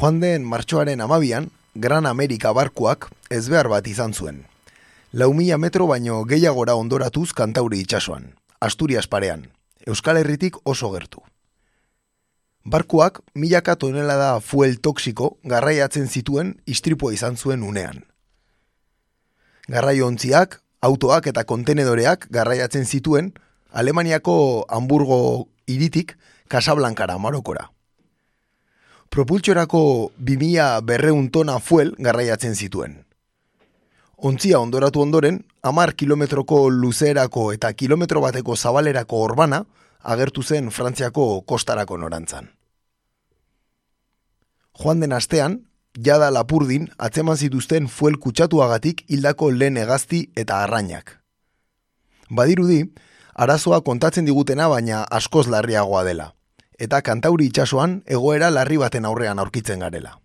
Joan den martxoaren amabian, Gran Amerika barkuak ezbehar bat izan zuen. Lau mila metro baino gehiagora ondoratuz kantauri itxasoan, Asturias parean, Euskal Herritik oso gertu. Barkuak milaka tonelada fuel toksiko garraiatzen zituen istripua izan zuen unean. Garraiontziak, autoak eta kontenedoreak garraiatzen zituen Alemaniako Hamburgo iritik Casablancara Marokora. Propultxorako 2000 berreun tona fuel garraiatzen zituen. Ontzia ondoratu ondoren, amar kilometroko luzerako eta kilometro bateko zabalerako orbana agertu zen Frantziako kostarako norantzan. Joan den astean, jada lapurdin atzeman zituzten fuel kutsatuagatik hildako lehen egazti eta arrainak. Badirudi, arazoa kontatzen digutena baina askoz larriagoa dela, eta kantauri itsasoan egoera larri baten aurrean aurkitzen garela.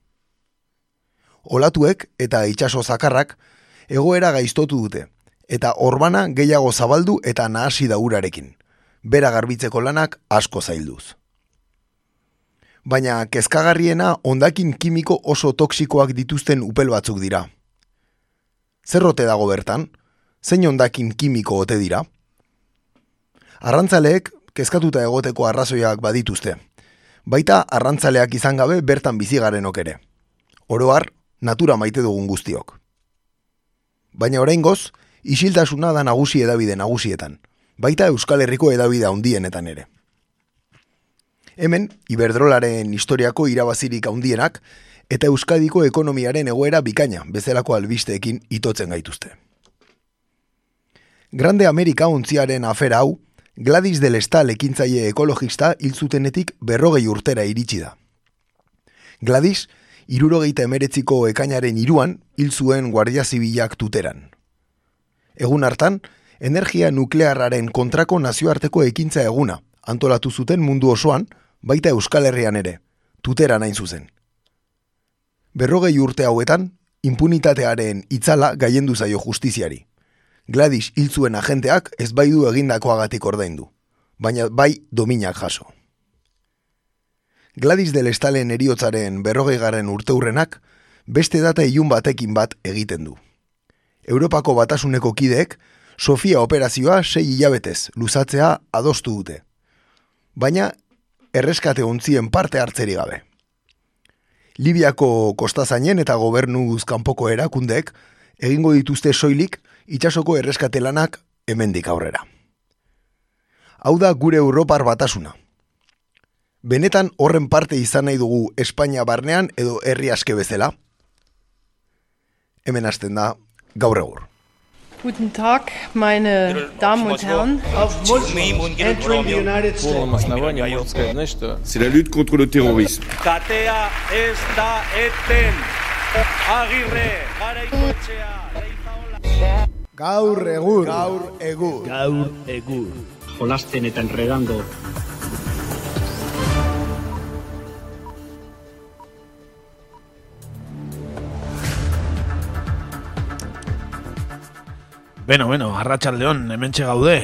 Olatuek eta itsaso zakarrak egoera gaiztotu dute, eta orbana gehiago zabaldu eta nahasi daurarekin, bera garbitzeko lanak asko zailduz baina kezkagarriena ondakin kimiko oso toksikoak dituzten upel batzuk dira. Zerrote dago bertan? Zein ondakin kimiko ote dira? Arrantzaleek kezkatuta egoteko arrazoiak badituzte. Baita arrantzaleak izan gabe bertan bizigarenok ere. Oroar, natura maite dugun guztiok. Baina oraingoz, isiltasuna da nagusi edabide nagusietan. Baita Euskal Herriko edabide handienetan ere. Hemen, Iberdrolaren historiako irabazirik handienak eta Euskadiko ekonomiaren egoera bikaina bezalako albisteekin itotzen gaituzte. Grande Amerika ontziaren afera hau, Gladys del Estal ekintzaile ekologista hilzutenetik berrogei urtera iritsi da. Gladys, irurogeita emeretziko ekainaren iruan, hil zuen guardia zibilak tuteran. Egun hartan, energia nuklearraren kontrako nazioarteko ekintza eguna, antolatu zuten mundu osoan, baita Euskal Herrian ere, tutera nain zuzen. Berrogei urte hauetan, impunitatearen itzala gaiendu zaio justiziari. Gladys hiltzuen agenteak ez bai du egindakoagatik ordaindu, baina bai dominak jaso. Gladys del Estalen eriotzaren berrogei garen urteurrenak, beste data ilun batekin bat egiten du. Europako batasuneko kideek, Sofia operazioa sei hilabetez luzatzea adostu dute. Baina erreskate ontzien parte hartzeri gabe. Libiako kostazainen eta gobernu kanpoko erakundek egingo dituzte soilik itxasoko erreskate lanak hemendik aurrera. Hau da gure Europar batasuna. Benetan horren parte izan nahi dugu Espainia barnean edo herri aske bezala? Hemen hasten da gaur egur. Guten Tag, meine Damen und Herren. C'est la lutte contre le terrorisme. Katea ez da eten. Agirre, garaikoetxea, leizaola. Gaur egur. Gaur egur. Gaur egur. Jolasten eta enredando Beno, beno, arratsaldeon hementxe gaude.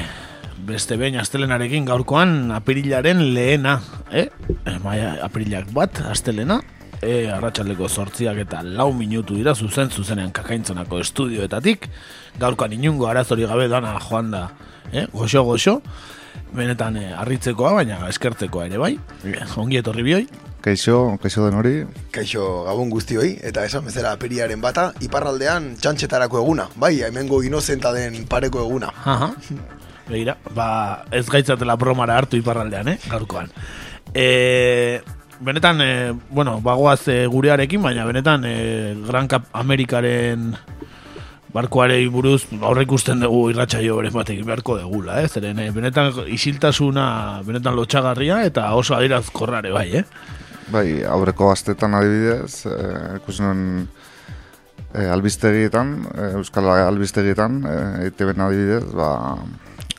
Beste behin astelenarekin gaurkoan apirilaren lehena, eh? eh Maia, apirilak bat, astelena. E, arratsaldeko sortziak eta lau minutu dira zuzen zuzenean kakaintzonako estudioetatik. Gaurkoan inungo arazori gabe dana joan da, eh? goxo, goxo. Benetan eh, harritzekoa, baina eskertzekoa ere bai. Ongi etorri bioi. Kaixo, kaixo den hori. Kaixo gabon guztioi, eta esan bezala periaren bata, iparraldean txantxetarako eguna, bai, hemengo inozenta den pareko eguna. Aha. Begira, ba, ez gaitzatela bromara hartu iparraldean, eh, gaurkoan. E, benetan, e, bueno, bagoaz e, gurearekin, baina benetan, e, Gran Cap Amerikaren barkoarei buruz aurre ikusten dugu irratsaio bere batek beharko degula, eh? Zeren, e, benetan isiltasuna, benetan lotxagarria eta oso adirazkorrare bai, eh? Bai, aurreko astetan adibidez, eh, ikusi eh, albistegietan, eh, euskal albistegietan, eh, EITB adibidez, ba,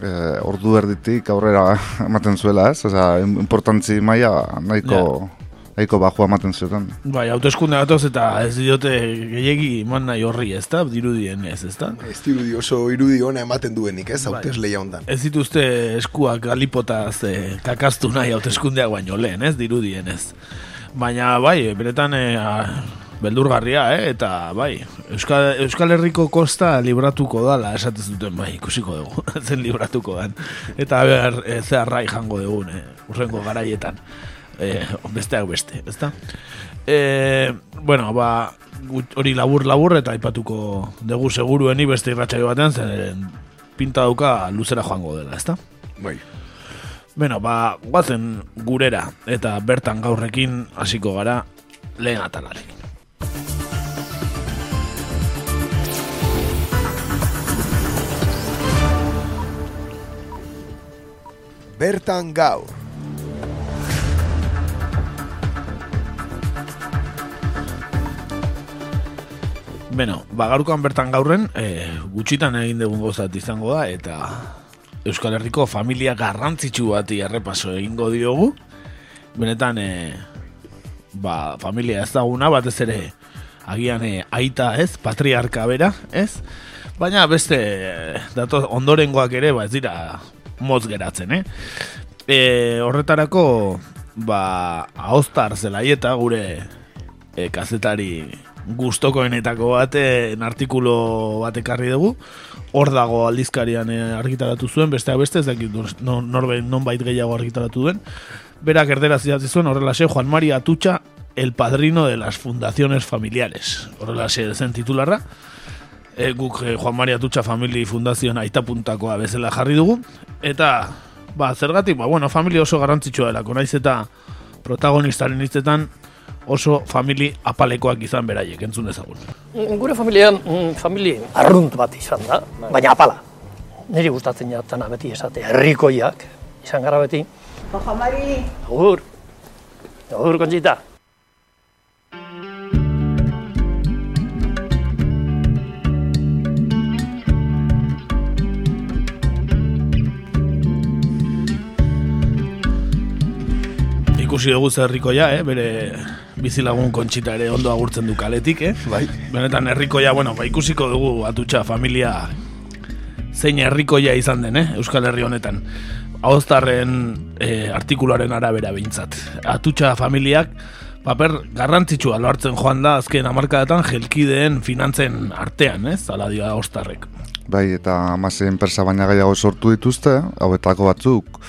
eh, ordu erditik aurrera ematen zuela, ez? Osea, importantzi maila nahiko nahiko bajua ematen zuten. Bai, autoeskunde gatoz eta ez diote gehiegi eman nahi horri, ez da? Dirudien ez, ez da? Ez dirudi oso irudi ona ematen duenik, ez? Bai. Hautez leia ondan. Ez dituzte eskuak galipotaz eh, kakaztu nahi hauteskundeak baino lehen, ez? Dirudien ez. Baina, bai, beretan e, a, beldurgarria, eh? eta bai, Euskal, Euskal Herriko kosta libratuko dala, esatez duten, bai, ikusiko dugu, zen libratuko dan. Eta ber, e, ze arrai jango dugun, eh? urrengo garaietan. E, besteak beste, ezta? E, bueno, ba, hori labur-labur eta aipatuko dugu segurueni beste irratxaio batean, zen pinta dauka luzera joango dela, ezta? Bai. Beno, ba, guazen gurera eta bertan gaurrekin hasiko gara lehen atalarekin. Bertan gaur. Beno, ba, gaurkoan bertan gaurren, e, gutxitan egin dugun gozat izango da, eta Euskal Herriko familia garrantzitsu bati errepaso egingo diogu. Benetan, e, ba, familia ez daguna, batez ere, agian e, aita ez, patriarka bera, ez? Baina beste, dato, ondorengoak ere, ba, ez dira motz geratzen, eh? E, horretarako, ba, ahostar zelaieta gure e, kazetari gustokoenetako baten artikulo bat ekarri dugu. Hor dago aldizkarian e, argitaratu zuen, besteak beste, ez dakit no, norbe, nonbait gehiago argitaratu duen. Berak erdera zidatzi zuen, horrela Juan María Atutxa, el padrino de las fundaciones familiares. Horrela zen titularra. E, guk e, Juan María Atutxa Family Fundazioan aitapuntakoa bezala jarri dugu. Eta, ba, zergatik, ba, bueno, familia oso garrantzitsua delako, naiz eta protagonistaren hitzetan oso famili apalekoak izan beraiek, entzun dezagun. Gure familia, mm, famili arrunt bat izan da, baina apala. Niri gustatzen jatana beti esate, herrikoiak izan gara beti. Ojo, Mari. Agur, agur, kontxita. Ikusi dugu zerrikoia, eh? bere bizilagun kontxita ere ondo agurtzen du kaletik, eh? Bai. Benetan herrikoia, bueno, ba, ikusiko dugu atutxa familia zein herrikoia izan den, eh? Euskal Herri honetan. Ahoztarren eh, artikuluaren arabera behintzat. Atutxa familiak paper garrantzitsua lo hartzen joan da azken hamarkadetan jelkideen finantzen artean, ez? Ala dio ahoztarrek. Bai, eta amazein persa baina gehiago sortu dituzte, hauetako batzuk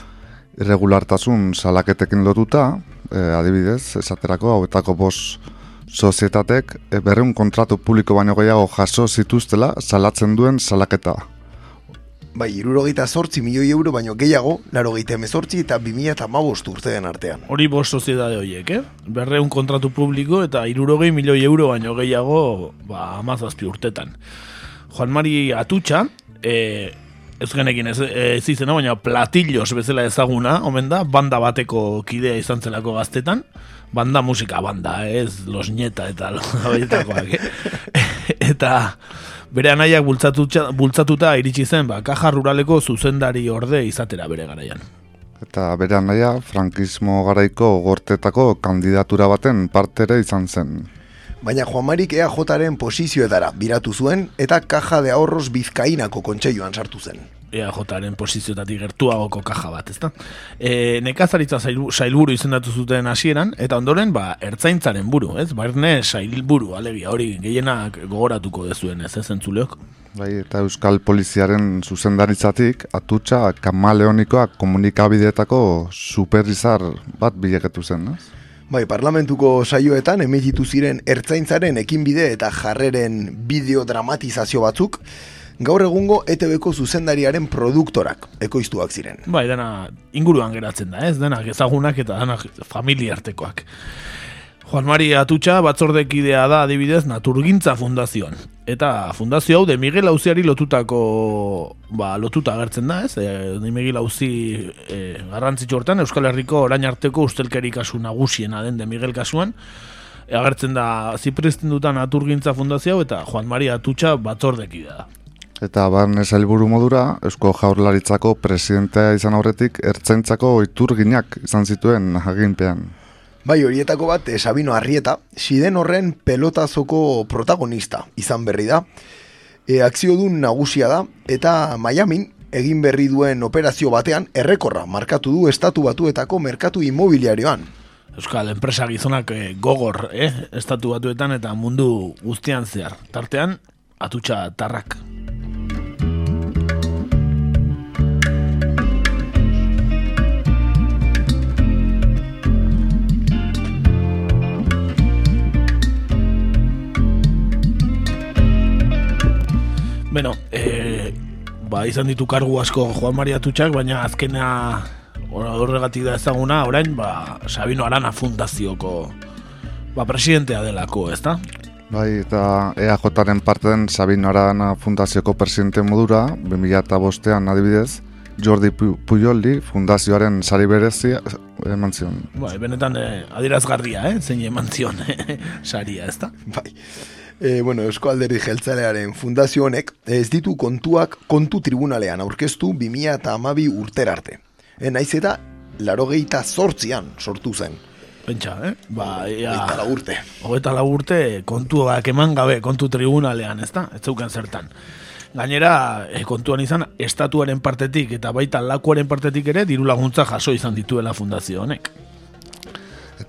irregulartasun salaketekin lotuta, e, adibidez, esaterako hauetako bos sozietatek e, berreun kontratu publiko baino gehiago jaso zituztela salatzen duen salaketa. Bai, irurogeita sortzi milioi euro baino gehiago, larogeita emezortzi eta bimila eta mabost urteen artean. Hori bost soziedade horiek, eh? Berreun kontratu publiko eta irurogei milioi euro baino gehiago ba, amazazpi urtetan. Juan Mari Atutxa, e, ez genekin ez, ez izena, baina platillos bezala ezaguna, omen da, banda bateko kidea izan zelako gaztetan, banda musika banda, ez los nieta eta horietakoak, eh? eta bere anaiak bultzatuta, bultzatuta iritsi zen, ba, kaja ruraleko zuzendari orde izatera bere garaian. Eta bere anaia, frankismo garaiko gortetako kandidatura baten partere izan zen. Baina Juan Marik EAJaren posizioetara biratu zuen eta kaja de ahorros bizkainako kontseiluan sartu zen. EAJaren posizioetatik gertuagoko kaja bat, ezta? E, nekazaritza sailburu izendatu zuten hasieran eta ondoren ba ertzaintzaren buru, ez? Barne sailburu alegia hori gehienak gogoratuko dezuen, ez ez entzuleok. Bai, eta Euskal Poliziaren zuzendaritzatik atutxa kamaleonikoak komunikabideetako superizar bat bileketu zen, ez? Bai, parlamentuko saioetan emititu ziren ertzaintzaren ekinbide eta jarreren bideo dramatizazio batzuk, gaur egungo ETBko zuzendariaren produktorak ekoiztuak ziren. Bai, dena inguruan geratzen da, ez? Denak ezagunak eta denak familia artekoak. Juan Mari Atutxa batzordekidea da adibidez Naturgintza Fundazioan. Eta fundazio hau de Miguel Auziari lotutako ba, lotuta agertzen da, ez? E, de Miguel Auzi e, garrantzitsu hortan Euskal Herriko orain arteko ustelkeri kasu nagusiena den de Miguel kasuan. E, agertzen da zipresten dutan Naturgintza Fundazio hau eta Juan Mari Atutxa batzordekidea da. Eta barne helburu modura, Eusko Jaurlaritzako presidentea izan aurretik ertzaintzako iturginak izan zituen aginpean. Bai, horietako bat, eh, Sabino Arrieta, siden horren pelotazoko protagonista izan berri da. E, akziodun nagusia da, eta Miamin egin berri duen operazio batean errekorra markatu du estatu batuetako merkatu immobiliarioan. Euskal enpresa gizonak eh, gogor, eh? estatu batuetan eta mundu guztian zehar. Tartean, atutxa tarrak. Beno, e, ba, izan ditu kargu asko Juan Maria Tutxak, baina azkena hor- horregatik da ezaguna, orain, ba, Sabino Arana fundazioko ba, presidentea delako, ezta? Bai, eta EAJaren parten Sabino Arana Fundazioko presidente modura, 2005an adibidez, Jordi Pu- Pujoldi fundazioaren sari berezia eman zion. Bai, benetan eh, adierazgarria, eh? zein eman zion saria, ezta? Bai. E, bueno, Eusko Alderdi Jeltzalearen fundazio honek ez ditu kontuak kontu tribunalean aurkeztu 2000 eta amabi urter arte. E, naiz eta larogeita zortzian sortu zen. Pentsa, eh? Ba, ea, Hogeita lau urte. lau urte kontuak eman gabe kontu tribunalean, ezta? Ez zeukan zertan. Gainera, eh, kontuan izan, estatuaren partetik eta baita lakuaren partetik ere diru laguntza jaso izan dituela fundazio honek.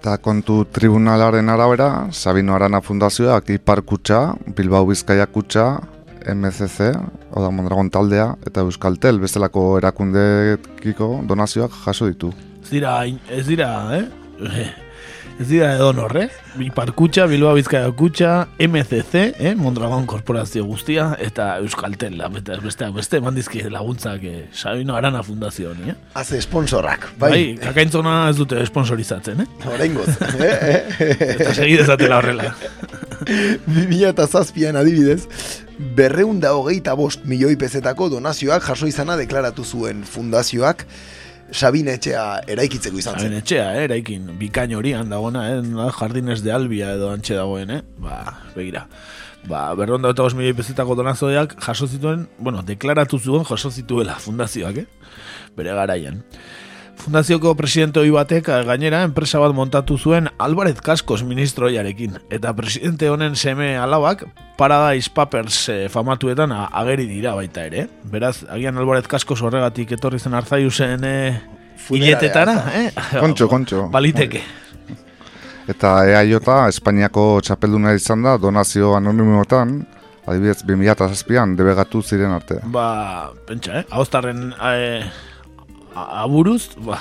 Eta kontu tribunalaren arabera, Sabino Arana Fundazioak Ipar Kutxa, Bilbao Bizkaia Kutxa, MCC, Oda Mondragon Taldea, eta Euskaltel bestelako erakundekiko donazioak jaso ditu. Ez dira, ez dira, eh? Ez dira edo norre, Ipar Kutxa, Bilbao Bizkaia Kutxa, MCC, eh? Mondragon Korporazio guztia, eta Euskaltel, la, beste, beste, mandizki laguntzak eh? Sabino Arana Fundazio honi, eh? Haze sponsorrak, Bai, bai. kakaintzona ez dute sponsorizatzen, eh? Oraingoz. eh, eh. Eta segi dezatela horrela. 2000 eta zazpian adibidez, berreunda hogeita bost milioi pezetako donazioak jaso izana deklaratu zuen fundazioak Sabine etxea eraikitzeko izan zen. etxea, eh, eraikin, bikain horian dagona, eh, jardines de albia edo antxe dagoen, eh, ba, begira. Ba, berronda eta os milioi pezetako donazoiak jaso zituen, bueno, deklaratu zuen jaso zituela fundazioak, eh, bere garaian. Fundazioko presidente hoi batek eh, gainera enpresa bat montatu zuen Alvarez Kaskos ministroiarekin eta presidente honen seme alabak Paradise Papers eh, famatuetan ageri dira baita ere. Beraz, agian Alvarez Kaskos horregatik etorri zen Arzaiusen eh, hiletetara, eh? Kontxo, kontxo. Baliteke. Eta EAJ Espainiako txapelduna izan da donazio anonimoetan, adibidez 2007an debegatu ziren arte. Ba, pentsa, eh? Ahostarren eh, aburuz, ba,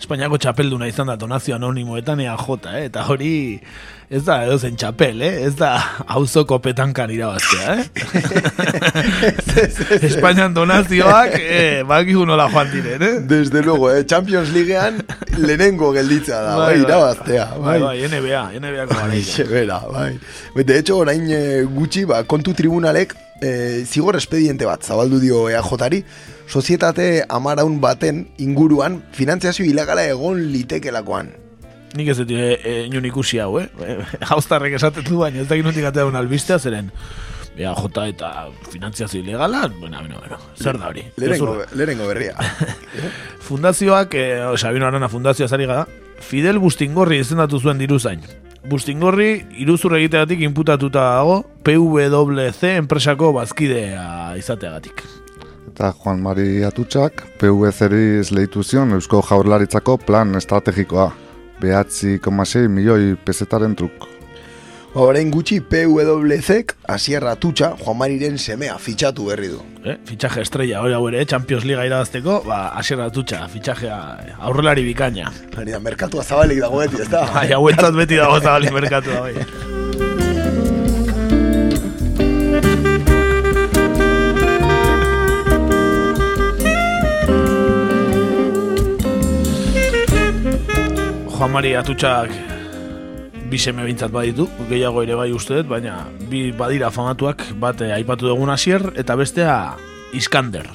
Espainiako txapelduna izan da donazio anonimoetan ea jota, eh? Eta hori ez da edo zen txapel, eh? Ez da auzoko petankan irabaztea, eh? Espainian donazioak, eh, bakigu nola joan diren, eh? Desde luego, eh? Champions Leaguean lehenengo gelditza da, bai, irabaztea, Bai, bai. bai, NBA. Aixe, bera, bai. De hecho, orain eh, gutxi, ba, kontu tribunalek eh, zigor espediente bat zabaldu dio EAJari, sozietate amaraun baten inguruan finantziazio ilegala egon litekelakoan. Nik ez dut e, e, inun ikusi hau, eh? Haustarrek esaten du baina, ez da inotik atean albistea, zeren Bea, jota eta finantziazio ilegala, bueno, bueno, bueno, zer da hori? Gezurra. lehenengo berria. Fundazioak, e, Sabino Arana fundazioa zari gara, Fidel Bustingorri izendatu zuen diruzain. Bustingorri iruzur egiteagatik inputatuta dago PWC enpresako bazkidea izateagatik. Eta Juan Mari Atutxak PVC-ri esleitu zion Eusko Jaurlaritzako plan estrategikoa. Behatzi,6 milioi pezetaren truk. Orain gutxi PWC Asierra Tutxa Juan Mariren semea fitxatu berri du. Eh? Fitxaje estrella, hori hau ere, Champions Liga irabazteko, ba, asierra tutxa, fitxajea aurrelari bikaina. Hori da, merkatua zabalik dago beti, ez da? Bai, hauentzat beti dago zabali merkatu da, bai. Juan Mari Atutxak bi seme bintzat baditu, gehiago ere bai uste dut, baina bi badira famatuak, bat eh, aipatu dugun hasier eta bestea Iskander.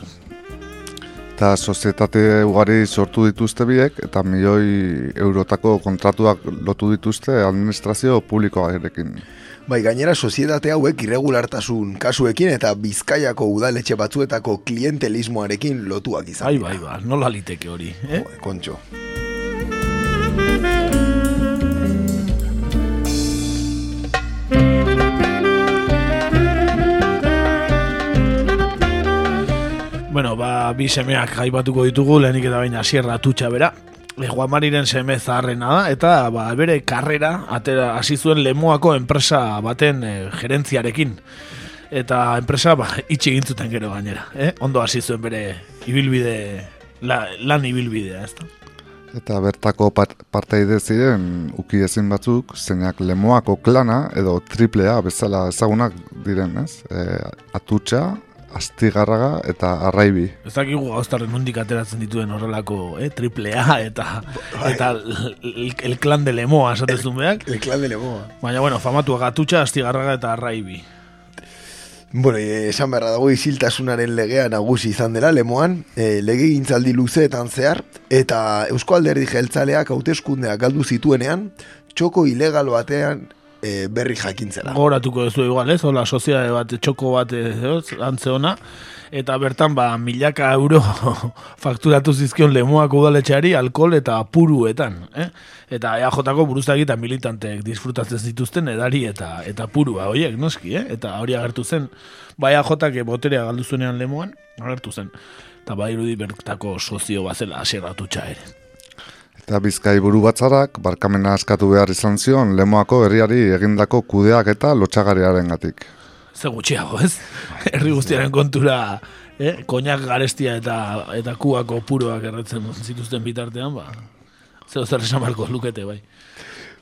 Eta sozietate ugari sortu dituzte biek, eta milioi eurotako kontratuak lotu dituzte administrazio publikoarekin. Bai, gainera sozietate hauek irregulartasun kasuekin eta Bizkaiako udaletxe batzuetako klientelismoarekin lotuak izan. Bai, bai, bai, nola liteke hori, eh? Jo, Kontxo. Bueno, ba, bi semeak aipatuko ditugu, lehenik eta baina sierra tutxa bera. e, Juan Mariren seme zaharrena da, eta ba, bere karrera atera hasi zuen lemoako enpresa baten e, gerentziarekin. Eta enpresa ba, itxi egin zuten gero gainera. Eh? Ondo hasi zuen bere ibilbide, la, lan ibilbidea, ez da? Eta bertako part, parteide ziren uki ezin batzuk, zeinak lemoako klana edo triplea bezala ezagunak diren, ez? E, atutxa, astigarraga eta arraibi. Ez dakigu gauztarren nondik ateratzen dituen horrelako eh, triple A eta, eta el, el clan de lemoa esatezun behak. El clan de lemoa. Baina, bueno, famatu agatutxa, astigarraga eta arraibi. Bueno, eh, esan beharra dago iziltasunaren legea nagusi izan dela lemoan, e, lege gintzaldi luzeetan zehar, eta Eusko Alderdi Jeltzaleak hauteskundeak galdu zituenean, txoko ilegal batean e, berri jakintzela. Goratuko duzu igual, ez? Hola, soziade bat, txoko bat, ez, antze ona. Eta bertan, ba, milaka euro fakturatu zizkion lemoak udaletxeari alkohol eta puruetan, eh? Eta EAJ-ko buruzagi eta militanteek disfrutatzen zituzten edari eta eta purua, horiek, noski, eh? Eta hori agertu zen, ba, EAJ-ak boterea galdu zuenean lemoan, agertu zen. Eta ba, irudi bertako sozio bazela aserratutxa ere. Eta bizkai buru batzarak, barkamena askatu behar izan zion, lemoako herriari egindako kudeak eta lotxagariaren gatik. Ze gutxiago, ez? Herri guztiaren kontura, eh? koinak garestia eta eta kuako puroak erretzen zituzten bitartean, ba, zeo zer esan barko lukete, bai.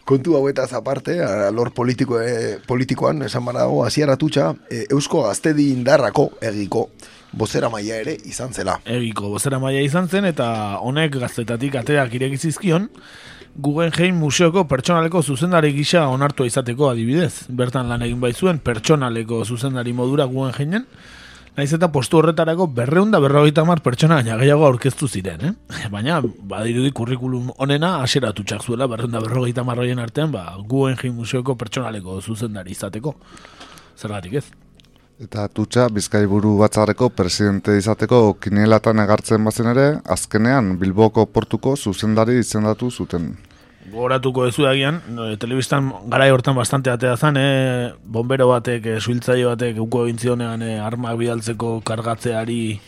Kontu hauetaz aparte, alor politiko, eh, politikoan, esan banago, aziaratutxa, eh, Eusko Gaztedi indarrako egiko, bozera maia ere izan zela. Egiko bozera maia izan zen eta honek gaztetatik ateak irekizizkion, Guggenheim Museoko pertsonaleko zuzendari gisa onartua izateko adibidez. Bertan lan egin baizuen pertsonaleko zuzendari modura Guggenheimen, Naiz eta postu horretarako berreunda berrogeita mar pertsona gaina gehiago aurkeztu ziren, eh? Baina, badirudi kurrikulum onena aseratu zuela berreunda berrogeita marroien artean, ba, Guggenheim Museoko pertsonaleko zuzendari izateko. Zergatik ez? Eta tutxa, Bizkaiburu batzareko presidente izateko kinelatan egartzen bazen ere, azkenean Bilboko portuko zuzendari izendatu zuten. Goratuko ez agian, no, telebistan garai hortan bastante atea zan, eh, bombero batek, eh, suiltzaile batek, uko egintzionean eh, armak bidaltzeko kargatzeari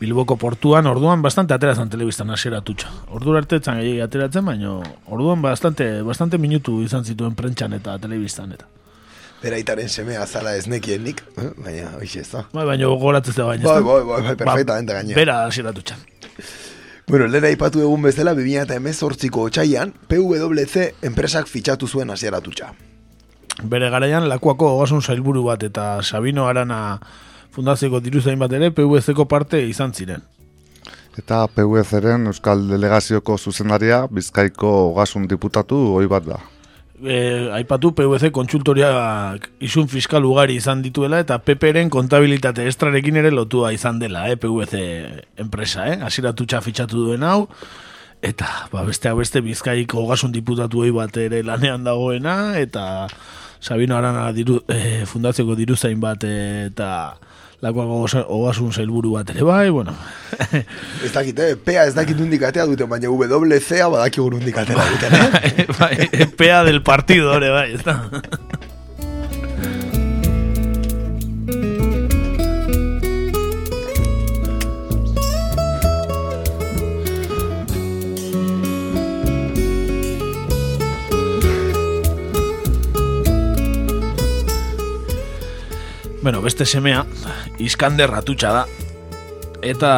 Bilboko portuan, orduan bastante atera zan telebistan asera tutxa. Ordu arte etzan ateratzen, baina orduan bastante, bastante minutu izan zituen prentxan eta telebistan eta beraitaren semea zala ez nekien nik, eh? baina hoxe ez da. Bai, baina gogoratzen da baina. Bai, bai, bai, bai, perfectamente ba, gaina. Bera asiratu txan. Bueno, lehen aipatu egun bezala, 2018ko otxaian, PWC enpresak fitxatu zuen hasieratu Bere garaian, lakuako ogasun zailburu bat eta Sabino Arana fundazioko diruzain bat ere, PWC-ko parte izan ziren. Eta PWC-ren Euskal Delegazioko zuzendaria, Bizkaiko ogasun diputatu hoi bat da e, aipatu PVC kontsultoriak isun fiskal ugari izan dituela eta PPren kontabilitate estrarekin ere lotua izan dela, eh, PVC enpresa, eh? Asiratu fitxatu duen hau, eta ba, beste beste bizkaiko gasun diputatu bat ere lanean dagoena, eta Sabino Arana diru, e, fundazioko diruzain bat eta lakoak ogasun zailburu bat ere bai, bueno. ez dakit, eh? PEA ez dakit undikatea duten, baina WCA badakigun undikatera duten, eh? bai, PEA del partido, ore, bai, ez da. Bueno, beste semea, Iskander ratutxa da, eta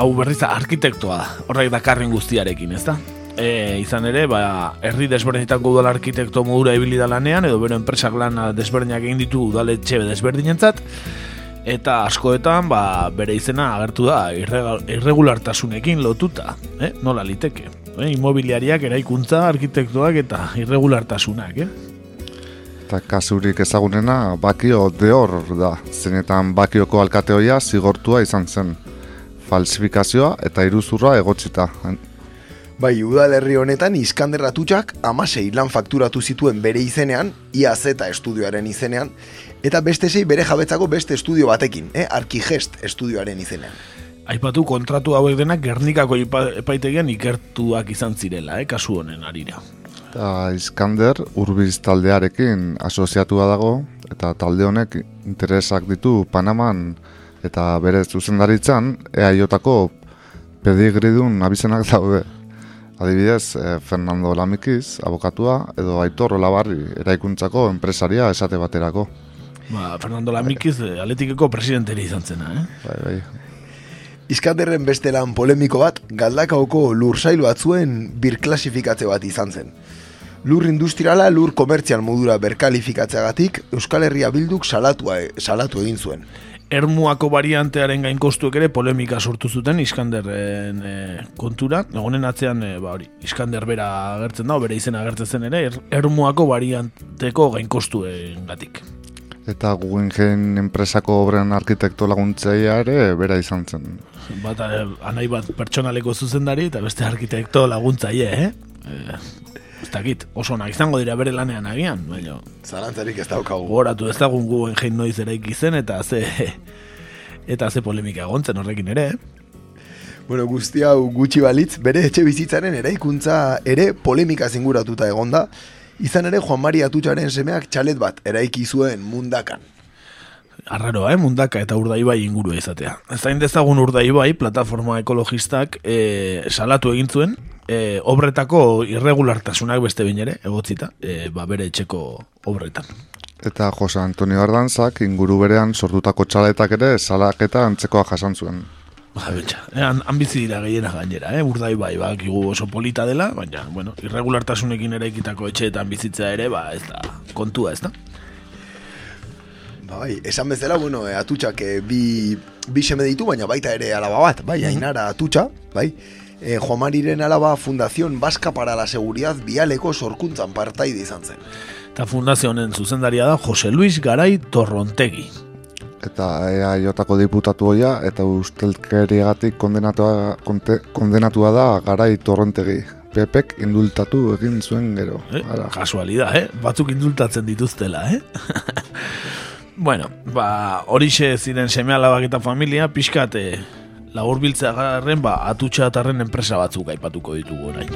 hau berriz arkitektoa da, horrek dakarren guztiarekin, ez da? E, izan ere, ba, herri desberdinetako udal arkitekto modura ibili da lanean, edo bero enpresak lana desberdinak egin ditu udaletxe desberdinentzat, eta askoetan ba, bere izena agertu da irregulartasunekin lotuta, eh? nola liteke. Eh? Imobiliariak, eraikuntza, arkitektoak eta irregulartasunak, eh? Eta kasurik ezagunena bakio deor da, zenetan bakioko alkateoia zigortua izan zen. Falsifikazioa eta iruzurra egotzita. Bai, udalerri honetan Iskander Atutxak amasei lan fakturatu zituen bere izenean, IAZ eta estudioaren izenean, eta beste sei bere jabetzako beste estudio batekin, eh? Arkigest estudioaren izenean. Aipatu kontratu hauek denak Gernikako epaitegian ikertuak izan zirela, eh? kasu honen arira. Eta Iskander urbiz taldearekin asoziatua dago eta talde honek interesak ditu Panaman eta bere zuzendaritzan EAIotako pedigridun abizenak daude. Adibidez, eh, Fernando Lamikiz, abokatua, edo Aitor Olabarri, eraikuntzako enpresaria esate baterako. Ba, Fernando Lamikiz, eh, atletikeko presidenteri izan zena, eh? Bai, bai. Iskanderren beste lan polemiko bat, galdakaoko lursailu batzuen birklasifikatze bat izan zen. Lur industriala lur komertzial modura berkalifikatzeagatik Euskal Herria Bilduk salatua, salatu egin zuen. Ermuako variantearen gain kostuek ere polemika sortu zuten Iskanderren e, kontura. Honen atzean, e, ba hori, Iskander bera agertzen da, bere izena agertzen zen ere, er, Ermuako varianteko gain kostuen gatik. Eta Guggenheim enpresako obren arkitekto laguntzaia ere bera izan zen. Bata, e, anai bat pertsonaleko zuzendari eta beste arkitekto laguntzaile, eh? E, ez dakit, oso onak izango dira bere lanean agian, baina Zalantzarik ez daukagu. gogoratu ez dagun Guggenheim noiz eraiki zen eta ze eta ze polemika egontzen horrekin ere, eh? Bueno, guzti hau gutxi balitz, bere etxe bizitzaren eraikuntza ere polemika zinguratuta egonda, izan ere Juan Mari Atutxaren semeak txalet bat eraiki zuen mundakan. Arraroa, eh? mundaka eta urdaibai inguru izatea. Zain dezagun urdaibai, plataforma ekologistak e, salatu egin zuen, e, obretako irregulartasunak beste bain ere, egotzita, e, ba bere etxeko obretan. Eta Jose Antonio Ardanzak inguru berean sortutako txaletak ere salaketa antzekoa jasan zuen. Ba, betxa, han, han bizi dira gehiena gainera, eh? urdaibai, ba, kigu oso polita dela, baina, bueno, irregulartasunekin ere ekitako etxeetan bizitzea ere, ba, ez da, kontua, ez da? Ba, bai, esan bezala, bueno, e, atutxak e, bi, bi seme ditu, baina baita ere alaba bat, bai, ainara atutxa, bai, e, Juan Mariren alaba Fundación Vasca para la Seguridad Bialeko sorkuntzan partaide izan zen. Eta fundazio honen zuzendaria da Jose Luis Garai Torrontegi. Eta EAJ-ko diputatu hoia eta ustelkeriagatik kondenatua, konte, kondenatua da garai torrentegi. Pepek indultatu egin zuen gero. Eh? Hala. Kasualidad, eh? Batzuk indultatzen dituztela, eh? bueno, ba, horixe ziren seme alabak eta familia, pixkat eh, laburbiltzea garren, ba, atutxa atarren enpresa batzuk aipatuko ditugu orain.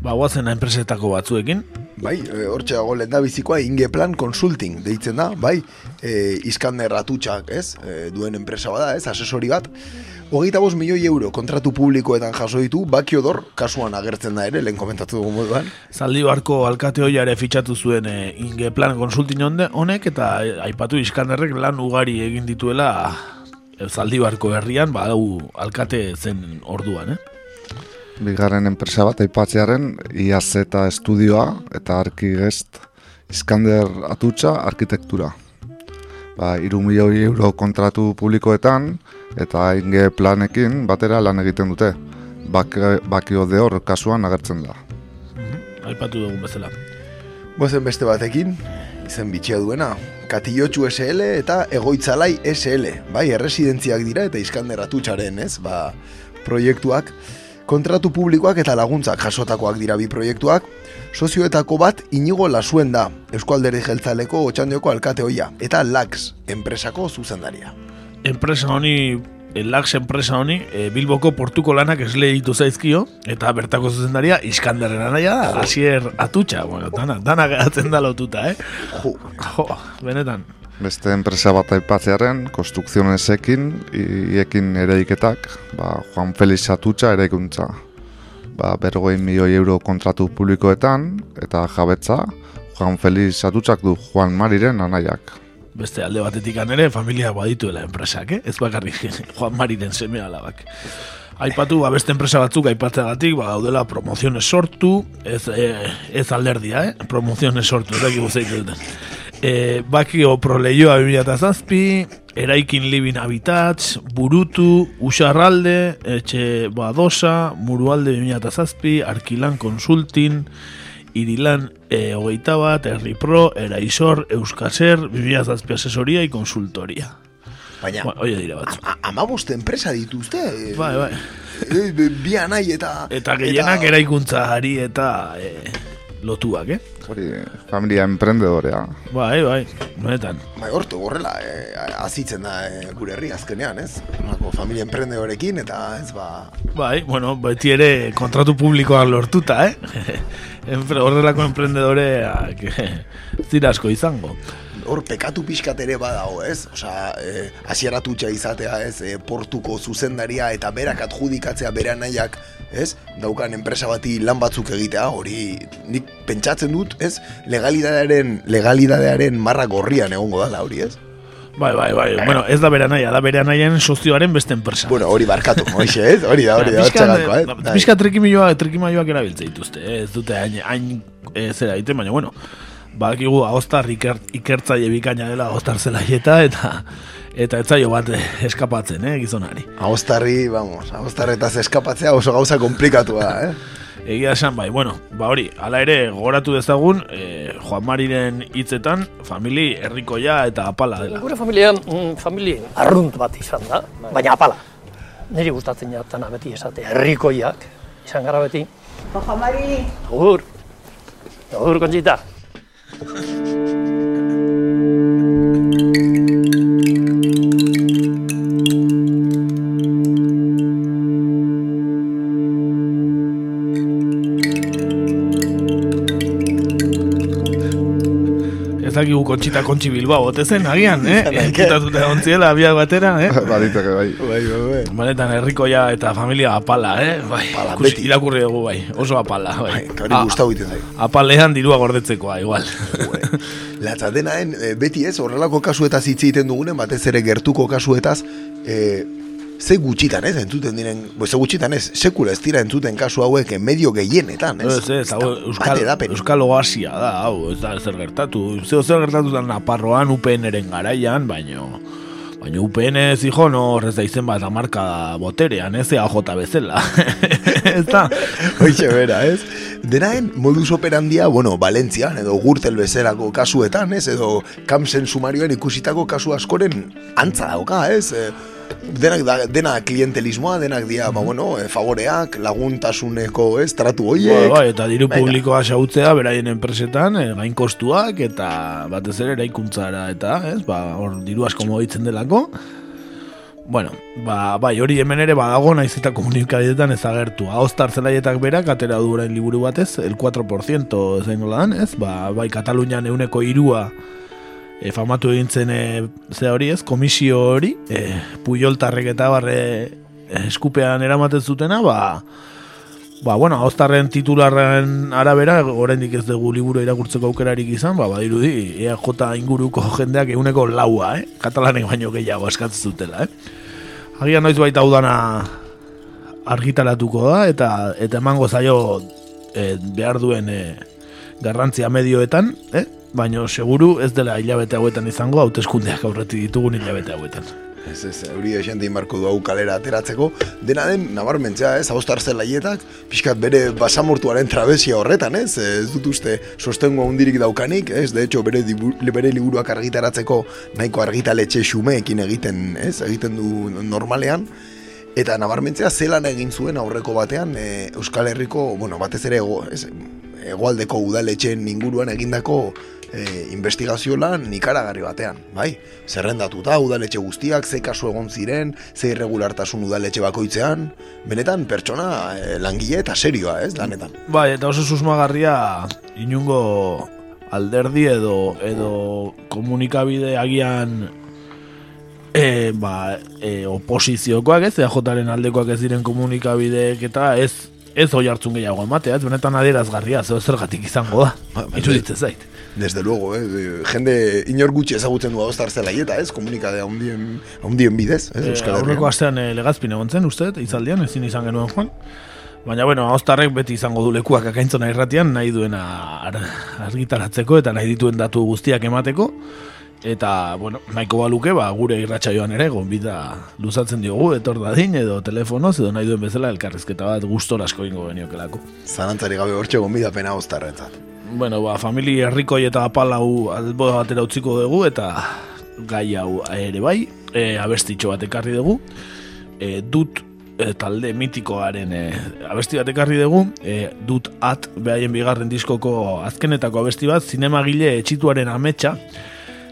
Ba, guazen enpresetako batzuekin, Bai, e, hortxe dago lenda bizikoa Ingeplan Consulting deitzen da, bai, e, Iskander atutxak, ez, e, duen enpresa bada, ez, asesori bat. Hogeita bost milioi euro kontratu publikoetan jaso ditu, bakiodor kasuan agertzen da ere, lehen komentatu dugu moduan. Zaldibarko alkate hoia ere fitxatu zuen e, Ingeplan konsultin honde- honek eta aipatu Iskanderrek lan ugari egin dituela Zaldibarko herrian, ba, hau alkate zen orduan, eh? Bigarren enpresa bat aipatzearen IAZ eta estudioa eta arkigest Iskander Atutxa arkitektura. Ba, iru milioi euro kontratu publikoetan eta inge planekin batera lan egiten dute. Bak, bakio de hor kasuan agertzen da. Aipatu dugun bezala. Gozen beste batekin, izen bitxia duena, Katillotxu SL eta Egoitzalai SL, bai, erresidentziak dira eta Iskander atutxaren, ez, ba, proiektuak, kontratu publikoak eta laguntzak jasotakoak dira bi proiektuak, sozioetako bat inigo lasuen da, Euskualderi jeltzaleko otxandioko alkate hoia, eta LAX, enpresako zuzendaria. Enpresa honi, el Lax enpresa honi, e, Bilboko portuko lanak esle ditu zaizkio, eta bertako zuzendaria Iskanderren anaia da, Asier Atutxa, bueno, dana, dana geratzen da lotuta, eh? Jo, Jo, benetan. Beste enpresa bat aipatzearen, konstrukzionesekin, iekin ereiketak, ba, Juan Felix Atutxa eraikuntza. Ba, bergoi milioi euro kontratu publikoetan, eta jabetza, Juan Felix Atutxak du Juan Mariren anaiak. Beste alde batetik ere, familia badituela enpresak, eh? Ez bakarrik Juan Mariren seme alabak. Aipatu, ba, beste enpresa batzuk aipatzeagatik, ba, daudela promoziones sortu, ez, eh, ez alderdia, eh? Promoziones sortu, ez dakik duten. E, bakio proleioa 2007, eraikin living habitats, burutu, usarralde, etxe badosa, murualde 2007, arkilan consulting, irilan e, hogeita bat, herri pro, eraisor, euskaser, 2007 asesoria y consultoria. baina, Ba, oie dira batzu. amabost enpresa dituzte, e, Bai, bai. bi anai eta... Eta gehienak eraikuntza ari eta e, lotuak, eh? Hori, familia emprendedorea. Bai, bai, benetan. Bai, hortu, horrela, e, azitzen da e, gure herri azkenean, ez? Nolako familia emprendedorekin, eta ez ba... Bai, bueno, beti ere kontratu publikoak lortuta, eh? Horrelako emprendedoreak ez dira asko izango. Hor, pekatu pixkat ere badago, ez? Osa, e, izatea, ez? E, portuko zuzendaria eta berak adjudikatzea bere nahiak, ez? Daukan enpresa bati lan batzuk egitea, hori nik pentsatzen dut, ez? Legalidadearen, legalidadearen marra gorrian egongo dala hori, ez? Bai, bai, bai. Bueno, ez da bere naia, da bere naien sozioaren beste enpresa. Bueno, hori barkatu, hoxe, ez? Hori da, hori da, hortxagakoa, eh? Bizka trikimailoak, trikimailoak erabiltze dituzte, eh? ez dute hain, hain e, zera egiten, baina bueno, badakigu ahostar iker, ikertzaile bikaina dela ahostar zelaieta, eta eta etzaio bat eh, eskapatzen, eh, gizonari. Agostarri, vamos, agostarretaz eskapatzea oso gauza komplikatua eh? Egia esan bai, bueno, ba hori, hala ere gogoratu dezagun, eh, Juan Mariren hitzetan, famili herrikoia eta apala dela. Gure familia, mm, familia arrunt bat izan da, baina apala. Niri gustatzen jatana beti esate herrikoiak, izan gara beti. Ojo, Mari. Agur. Agur, Conchita. kontxita kontxi bilbao, bote zen, agian, eh? Kitatuta ontziela, biak batera, eh? Baditeke, bai. Bai, bai, bai. Benetan herrikoia eta familia apala, eh? Bai, Apala, ikusi, beti. irakurri dugu, bai, oso apala, bai. Bai, eta hori gustau egiten zait. Apalean dirua gordetzekoa, igual. Latza denaen, e, beti ez, horrelako kasuetaz hitz egiten dugunen, batez ere gertuko kasuetaz, e, ze gutxitan ez, entzuten diren, bo, ze gutxitan ez, sekula ez dira entzuten kasu hauek eh, medio gehienetan, ez? Ez, ez, hau, Euskal. Euskal Oasia da, hau, ez da zer gertatu. Zeo zer gertatu da Naparroan, UPN-eren garaian, baino... Baina UPN ez hijo, no, horrez da izen bat amarka boterean, ez EAJ bezala. ez da? Hoixe bera, ez? Denaen, modus operandia, bueno, Valentzian, edo Gürtel bezerako kasuetan, ez? Edo Kamsen sumarioen ikusitako kasu askoren antza dauka, ez? E, denak da, dena klientelismoa, denak dia, ba, bueno, e, favoreak, laguntasuneko, ez? Tratu hoiek. Bai, bai, eta diru Venga. publikoa xautzea beraien enpresetan, eh, gain kostuak eta batez ere eraikuntzara eta, ez, ba, hor diru asko mogitzen delako. Bueno, ba, bai, hori hemen ere badago naiz eta komunikadetan ez agertu. Ahostar zelaietak berak atera du orain liburu batez, el 4% zein nola dan, ez? Ba, bai, Katalunian euneko irua e, famatu egintzen e, ze hori ez, komisio hori, e, puyoltarrek eta barre eskupean eramaten zutena, ba, Ba, bueno, Ahostarren titularren arabera, oraindik ez dugu liburu irakurtzeko aukerarik izan, ba, badirudi, EAJ inguruko jendeak eguneko laua, eh? Katalanek baino gehiago eskatzen zutela, eh? Agian noiz baita udana argitaratuko da, eta eta emango zaio eh, behar duen eh, garrantzia medioetan, eh? Baino seguru ez dela hilabete hauetan izango, hauteskundeak aurretik ditugun hilabete hauetan. Ez, ez, hori esente inbarko du hau kalera ateratzeko. Dena den, nabarmentzea, ez, haustar zelaietak, pixkat bere basamortuaren trabesia horretan, ez, ez dut uste sostengo handirik daukanik, ez, de hecho, bere, dibu, bere liburuak argitaratzeko nahiko argitaletxe xumeekin egiten, ez, egiten du normalean, eta nabarmentzea zelan egin zuen aurreko batean e, Euskal Herriko, bueno, batez ere ego, ez, egoaldeko udaletxeen inguruan egindako e, investigazio lan ikaragarri batean, bai? Zerrendatuta udaletxe guztiak, ze kasu egon ziren, ze irregulartasun udaletxe bakoitzean, benetan pertsona e, langile eta serioa, ez, lanetan. Bai, eta oso susmagarria inungo alderdi edo edo komunikabide agian e, ba, e, oposiziokoak ez, EAJaren aldekoak ez diren komunikabideek eta ez ez oi hartzun gehiago ematea, ez benetan adierazgarria, zeo zergatik izango da. Ba, Iruditzen zait. Desde luego, eh, de- jende inor gutxi ezagutzen du adostar zelaieta, ez, komunikade haundien, haundien bidez, ez, Eh, Euskal aurreko Herrian. astean eh, legazpin egon zen, uste, izaldian, ezin izan genuen joan. Baina, bueno, ahostarrek beti izango du lekuak akaintzona irratian, nahi duena ar, argitaratzeko eta nahi dituen datu guztiak emateko. Eta, bueno, nahiko baluke, ba, gure irratsaioan ere, gonbita luzatzen diogu, etor dadin, edo telefonoz, edo nahi duen bezala elkarrizketa bat gustor asko ingo geniokelako. Zalantzari gabe hortxe gonbidapena ostarretzat. Bueno, ba, famili herrikoi eta apalau albo batera utziko dugu, eta gai hau ere bai, e, abestitxo bat ekarri dugu. E, dut e, talde mitikoaren e, abesti bat ekarri dugu, e, dut at behaien bigarren diskoko azkenetako abesti bat, zinemagile etxituaren ametsa,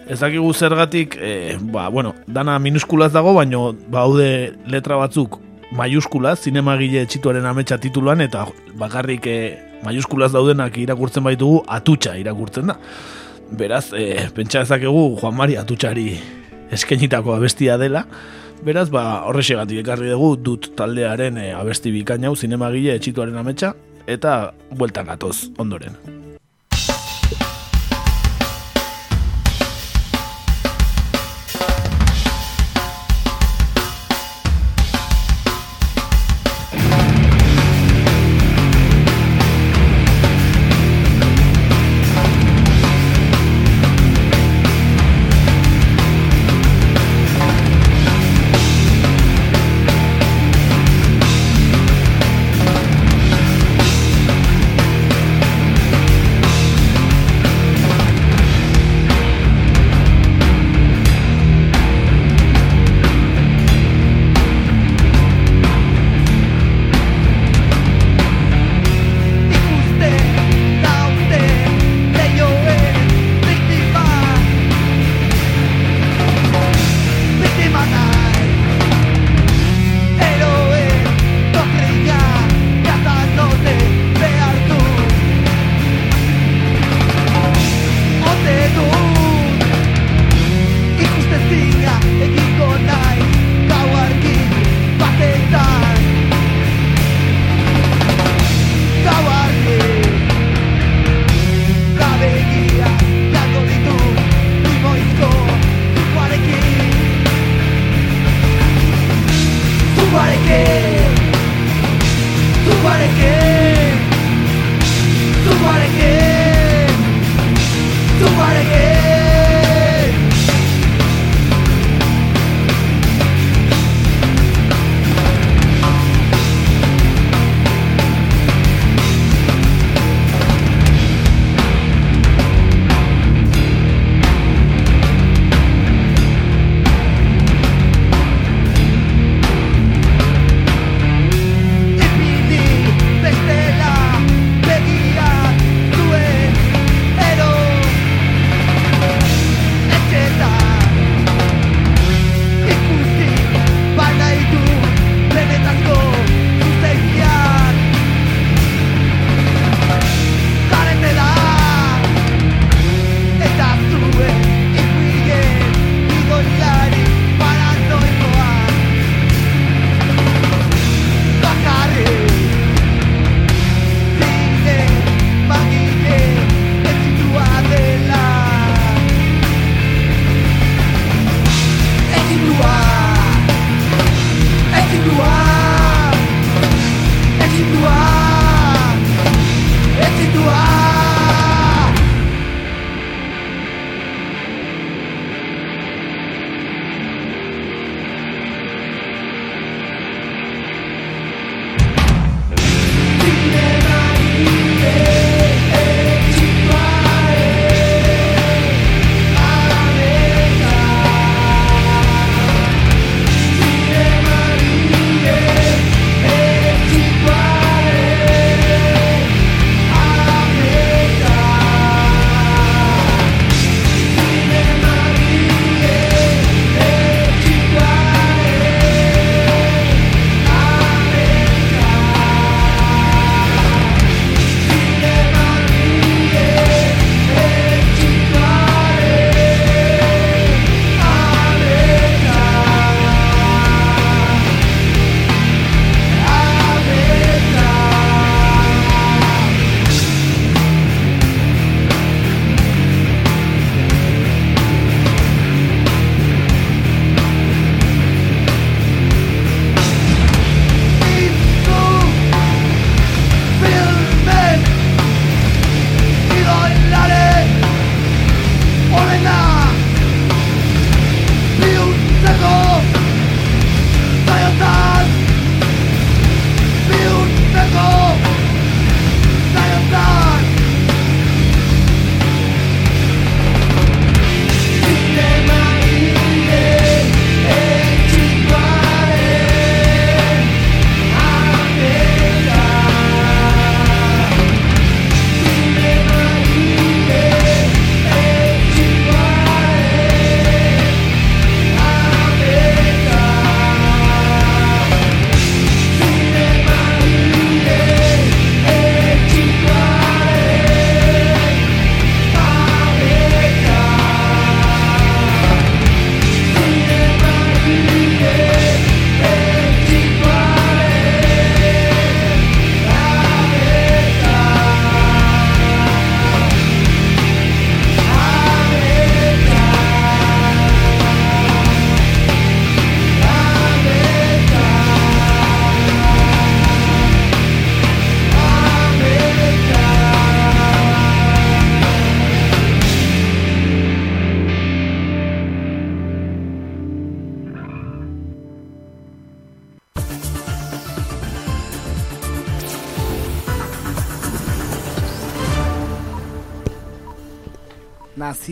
Ez dakigu zergatik, e, ba, bueno, dana minuskulaz dago, baino baude letra batzuk maiuskulaz, zinemagile etxituaren ametsa tituluan, eta bakarrik e, maiuskulaz daudenak irakurtzen baitugu, atutxa irakurtzen da. Beraz, e, pentsa ezakegu Juan Mari atutxari eskenitako abestia dela, beraz, ba, horrexegatik ekarri dugu dut taldearen e, abesti bikainau zinemagile etxituaren ametsa, eta bueltan gatoz ondoren.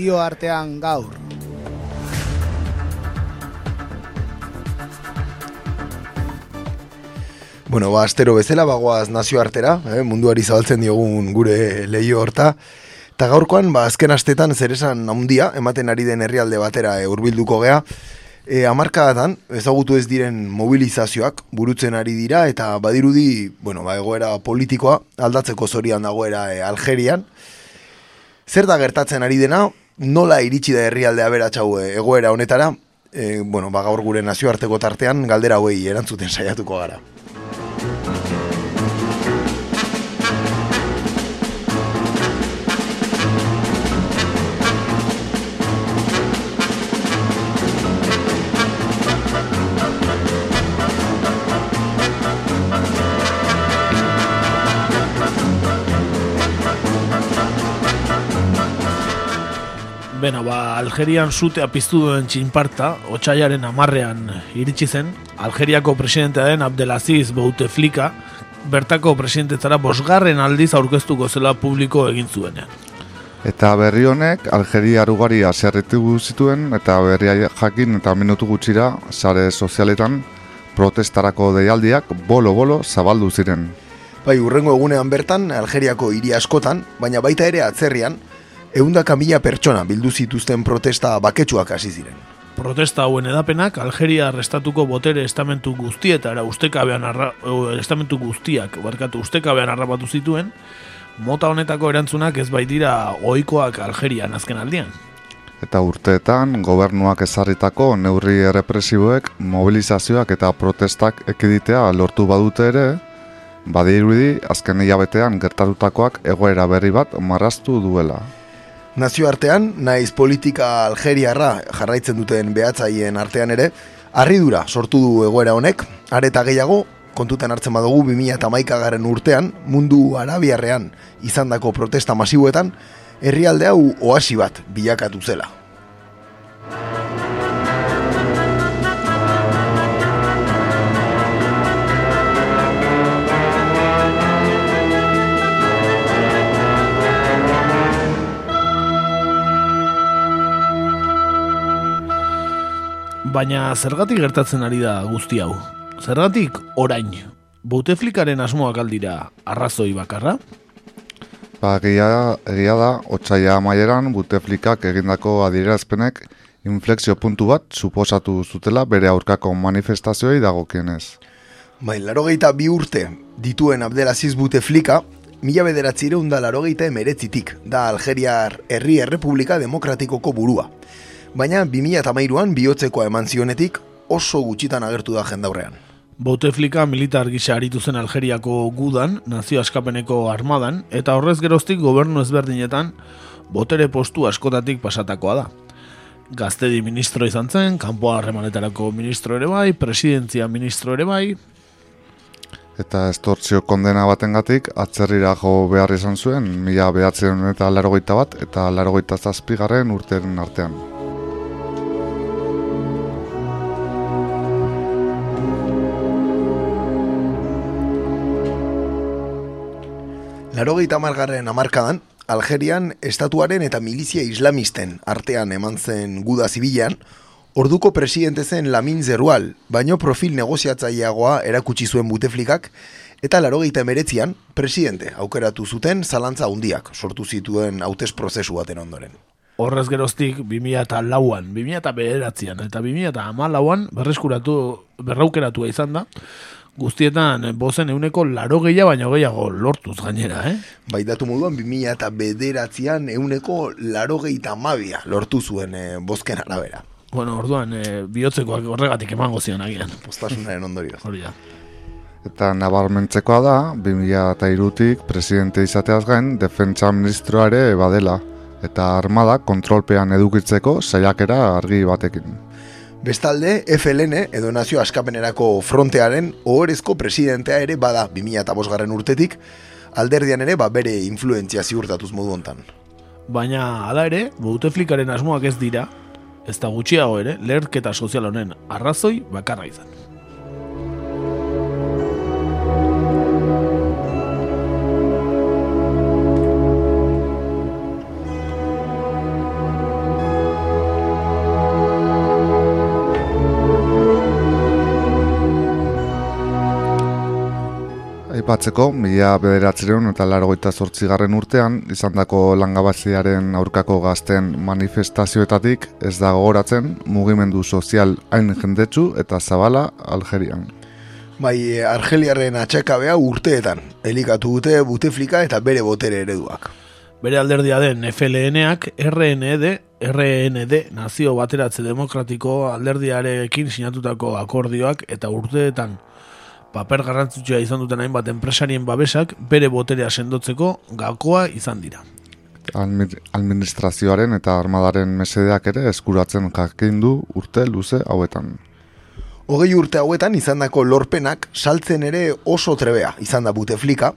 Nazioartean gaur. Bueno, ba, astero bezala bagoaz nazioartera, eh, munduari zabaltzen diogun gure leio horta. Eta gaurkoan, ba, azken astetan zeresan handia ematen ari den herrialde batera e, hurbilduko gea. E, amarkadatan, ezagutu ez diren mobilizazioak burutzen ari dira, eta badirudi, bueno, ba, egoera politikoa aldatzeko zorian dagoera e, Algerian. Zer da gertatzen ari dena, nola iritsi da herrialdea beratxau e, egoera honetara, e, bueno, ba, gaur gure nazioarteko tartean galdera hauei erantzuten saiatuko gara. Ba, Algerian zutea piztu duen txinparta, otxaiaren amarrean iritsi zen, Algeriako presidentea den Abdelaziz Bouteflika, bertako presidentetzara bosgarren aldiz aurkeztuko zela publiko egin zuenean. Eta berri honek, Algeria ugari aserretu zituen, eta berria jakin eta minutu gutxira, sare sozialetan, protestarako deialdiak bolo-bolo zabaldu ziren. Bai, urrengo egunean bertan, Algeriako hiri askotan, baina baita ere atzerrian, eundaka mila pertsona bildu zituzten protesta baketsuak hasi ziren. Protesta hauen edapenak Algeria arrestatuko botere estamentu guztietara ustekabean arra, estamentu guztiak barkatu ustekabean harrapatu zituen, mota honetako erantzunak ez baitira ohikoak Algerian azken aldian. Eta urteetan, gobernuak ezarritako neurri errepresiboek mobilizazioak eta protestak ekiditea lortu badute ere, badirudi azken hilabetean gertatutakoak egoera berri bat marraztu duela. Nazioartean, naiz politika algeriarra jarraitzen duten behatzaien artean ere, harridura sortu du egoera honek, areta gehiago, kontutan hartzen badugu 2008 garen urtean, mundu arabiarrean izandako protesta masibuetan, herrialde hau oasi bat bilakatu zela. Baina zergatik gertatzen ari da guzti hau? Zergatik orain? Bouteflikaren asmoak aldira arrazoi bakarra? Ba, egia, egia da, otxaia amaieran, Buteflikak egindako adierazpenek inflexio puntu bat suposatu zutela bere aurkako manifestazioei dagokienez. Bai, larogeita bi urte dituen Abdelaziz Buteflika, mila bederatzireun da larogeita emeretzitik, da Algeriar Herri Errepublika Demokratikoko burua. Baina 2008an bihotzekoa eman zionetik oso gutxitan agertu da jendaurrean. Bouteflika militar gisa aritu zen Algeriako gudan, nazio askapeneko armadan, eta horrez geroztik gobernu ezberdinetan botere postu askotatik pasatakoa da. Gaztedi ministro izan zen, kanpo harremanetarako ministro ere bai, presidentzia ministro ere bai, Eta estortzio kondena batengatik atzerrira jo behar izan zuen, mila behatzen eta larogeita bat, eta larogeita zazpigarren urteren artean. Larogeita margarren amarkadan, Algerian estatuaren eta milizia islamisten artean eman zen guda zibilean, orduko presidente zen Lamin Zerual, baino profil negoziatzaileagoa erakutsi zuen buteflikak, eta larogeita emeretzian, presidente aukeratu zuten zalantza hundiak sortu zituen hautez prozesu baten ondoren. Horrez geroztik 2000 eta lauan, 2000 eta bederatzean, eta 2000 eta amalauan berreskuratu, berraukeratua izan da, guztietan bozen euneko laro gehiago baino gehiago lortuz gainera, eh? Bai datu moduan, 2000 eta bederatzean euneko laro gehieta mabia lortu zuen e, bozken arabera. Bueno, orduan, e, bihotzekoak horregatik emango zion agian. Postasunaren ondorioz. Hori da. Eta nabarmentzekoa da, 2002tik presidente izateaz gain, defentsa ministroa ere badela, eta armada kontrolpean edukitzeko saiakera argi batekin. Bestalde, FLN edo nazio askapenerako frontearen ohorezko presidentea ere bada 2005 garren urtetik, alderdian ere ba bere influentzia ziurtatuz modu hontan. Baina, hala ere, Bouteflikaren asmoak ez dira, ez da gutxiago ere, leherketa sozial honen arrazoi bakarra izan. Aipatzeko, mila bederatzeron eta larogeita zortzigarren urtean, izandako langabaziaren aurkako gazten manifestazioetatik ez da gogoratzen mugimendu sozial hain jendetsu eta zabala Algerian. Bai, eh, Argeliarren atxakabea urteetan, elikatu dute Buteflika eta bere botere ereduak. Bere alderdia den FLN-ak RND, RND Nazio Bateratze Demokratiko alderdiarekin sinatutako akordioak eta urteetan paper garrantzitsua izan duten hainbat enpresarien babesak bere boterea sendotzeko gakoa izan dira. Administrazioaren eta armadaren mesedeak ere eskuratzen jakin du urte luze hauetan. Hogei urte hauetan izandako lorpenak saltzen ere oso trebea izan da Buteflika,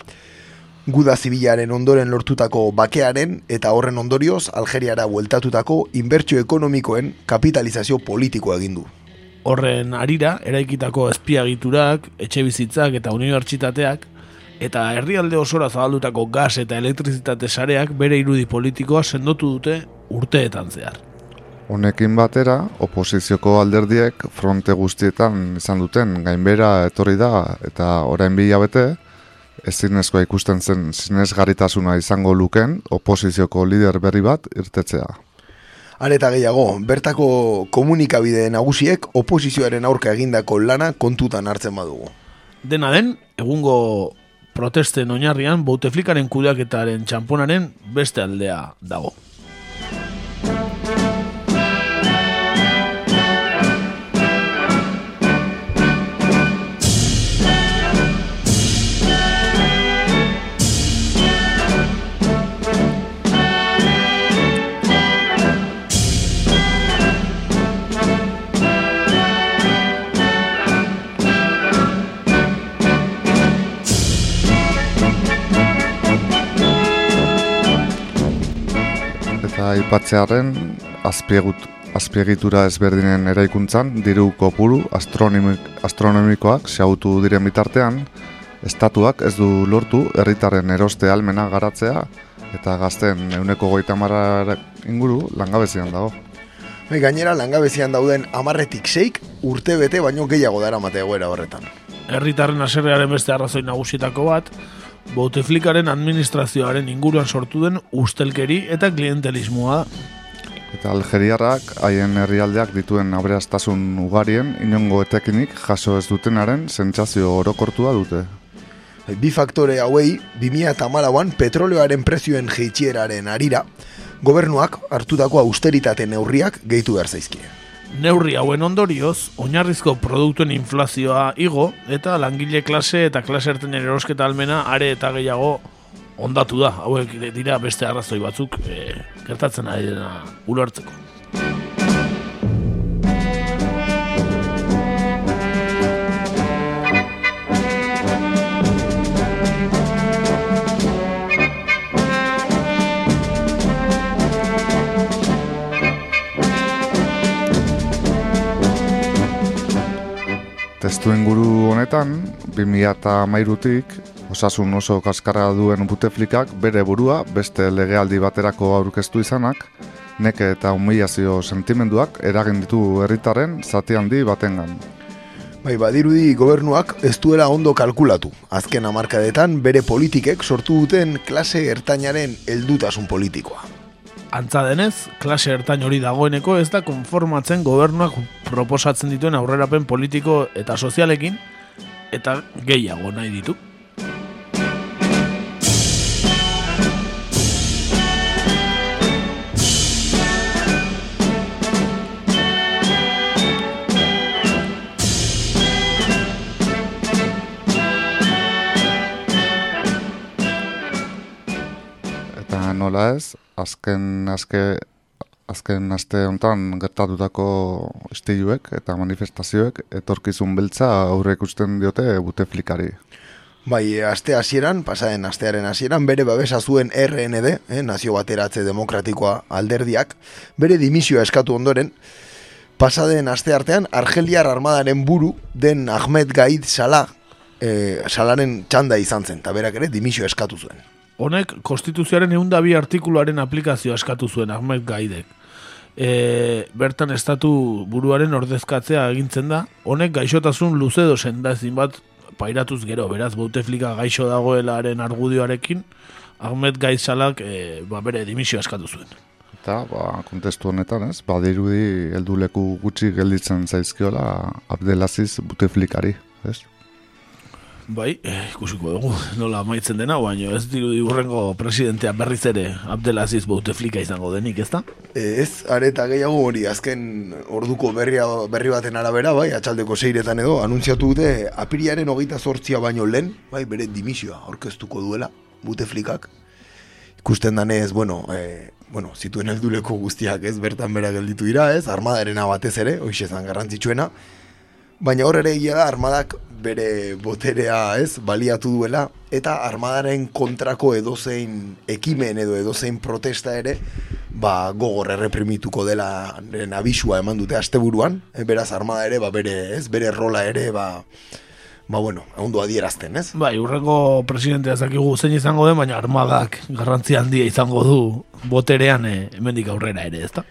guda zibilaren ondoren lortutako bakearen eta horren ondorioz Algeriara bueltatutako inbertsio ekonomikoen kapitalizazio politikoa egin du. Horren arira, eraikitako espiagiturak, etxe bizitzak eta unibertsitateak, eta herrialde osora zabaldutako gas eta elektrizitate sareak bere irudi politikoa sendotu dute urteetan zehar. Honekin batera, oposizioko alderdiek fronte guztietan izan duten gainbera etorri da eta orain bi hilabete, ezinezkoa ikusten zen sinesgarritasuna izango luken oposizioko lider berri bat irtetzea. Areta gehiago, bertako komunikabide nagusiek oposizioaren aurka egindako lana kontutan hartzen badugu. Dena den, egungo protesten oinarrian Bouteflikaren kudeaketaren txamponaren beste aldea dago. Eta aipatzearen azpiegut, azpiegitura ezberdinen eraikuntzan diru kopuru astronomik, astronomikoak xautu diren bitartean, estatuak ez du lortu herritarren eroste almena garatzea eta gazten euneko goita inguru langabezian dago. Bai, gainera, langabezian dauden amarretik seik urte bete baino gehiago dara mate egoera horretan. Herritarren aserrearen beste arrazoi nagusietako bat, Bouteflikaren administrazioaren inguruan sortu den ustelkeri eta klientelismoa da. Eta Algeriarrak haien herrialdeak dituen abreaztasun ugarien inongo etekinik jaso ez dutenaren sentsazio orokortua dute. Bi faktore hauei, 2008an petroleoaren prezioen jeitxieraren arira, gobernuak hartutako austeritate neurriak gehitu behar zaizkie. Neurri hauen ondorioz, oinarrizko produktuen inflazioa igo eta langile klase eta klase ertenen erosketa almena are eta gehiago ondatu da. Hauek dira beste arrazoi batzuk e, gertatzen ari dena ulertzeko. Testu inguru honetan, 2013tik osasun oso kaskarra duen buteflikak bere burua beste legealdi baterako aurkeztu izanak, neke eta humilazio sentimenduak eragin ditu herritarren zati handi batengan. Bai, badirudi gobernuak ez duela ondo kalkulatu. Azken hamarkadetan bere politikek sortu duten klase ertainaren heldutasun politikoa. Antza denez, klase ertain hori dagoeneko ez da konformatzen gobernuak proposatzen dituen aurrerapen politiko eta sozialekin eta gehiago nahi ditu. Eta nola ez, azken azke, azken aste honetan gertatutako istiluek eta manifestazioek etorkizun beltza aurre ikusten diote buteflikari. Bai, aste hasieran, pasaren astearen hasieran, bere babesa zuen RND, eh, Nazio Bateratze Demokratikoa alderdiak, bere dimisioa eskatu ondoren, pasaden aste artean, Argeliar armadaren buru den Ahmed Gaid Salah, eh, Salaren txanda izan zen, eta berak ere dimisioa eskatu zuen. Honek konstituzioaren eunda bi artikuluaren aplikazioa eskatu zuen Ahmed Gaidek. E, bertan estatu buruaren ordezkatzea egintzen da, honek gaixotasun luzedo senda ezin bat pairatuz gero, beraz, Bouteflika gaixo dagoelaren argudioarekin, Ahmed Gaizalak e, ba, bere dimisio eskatu zuen. Eta, ba, kontestu honetan, ez, badirudi helduleku gutxi gelditzen zaizkiola Abdelaziz Buteflikari, ez? Bai, eh, ikusiko dugu, nola amaitzen dena, baina ez dirudi urrengo presidentea berriz ere Abdelaziz Bouteflika izango denik, ezta? E, ez, areta gehiago hori, azken orduko berria, berri baten arabera, bai, atxaldeko seiretan edo, anuntziatu dute apiriaren hogeita sortzia baino lehen, bai, bere dimisioa aurkeztuko duela, Buteflikak. Ikusten danez, bueno, e, bueno, zituen helduleko guztiak ez, bertan bera gelditu dira, ez, armadarena batez ere, hoxe zan garrantzitsuena, Baina hor ere egia da armadak bere boterea ez baliatu duela eta armadaren kontrako edozein ekimen edo edozein protesta ere ba, gogor erreprimituko dela abisua eman dute asteburuan e, beraz armada ere ba, bere ez bere rola ere ba, ba bueno, ondo adierazten, ez? Bai, urrengo presidentea zakigu zein izango den, baina armadak garrantzi handia izango du boterean e, hemendik aurrera ere, ezta?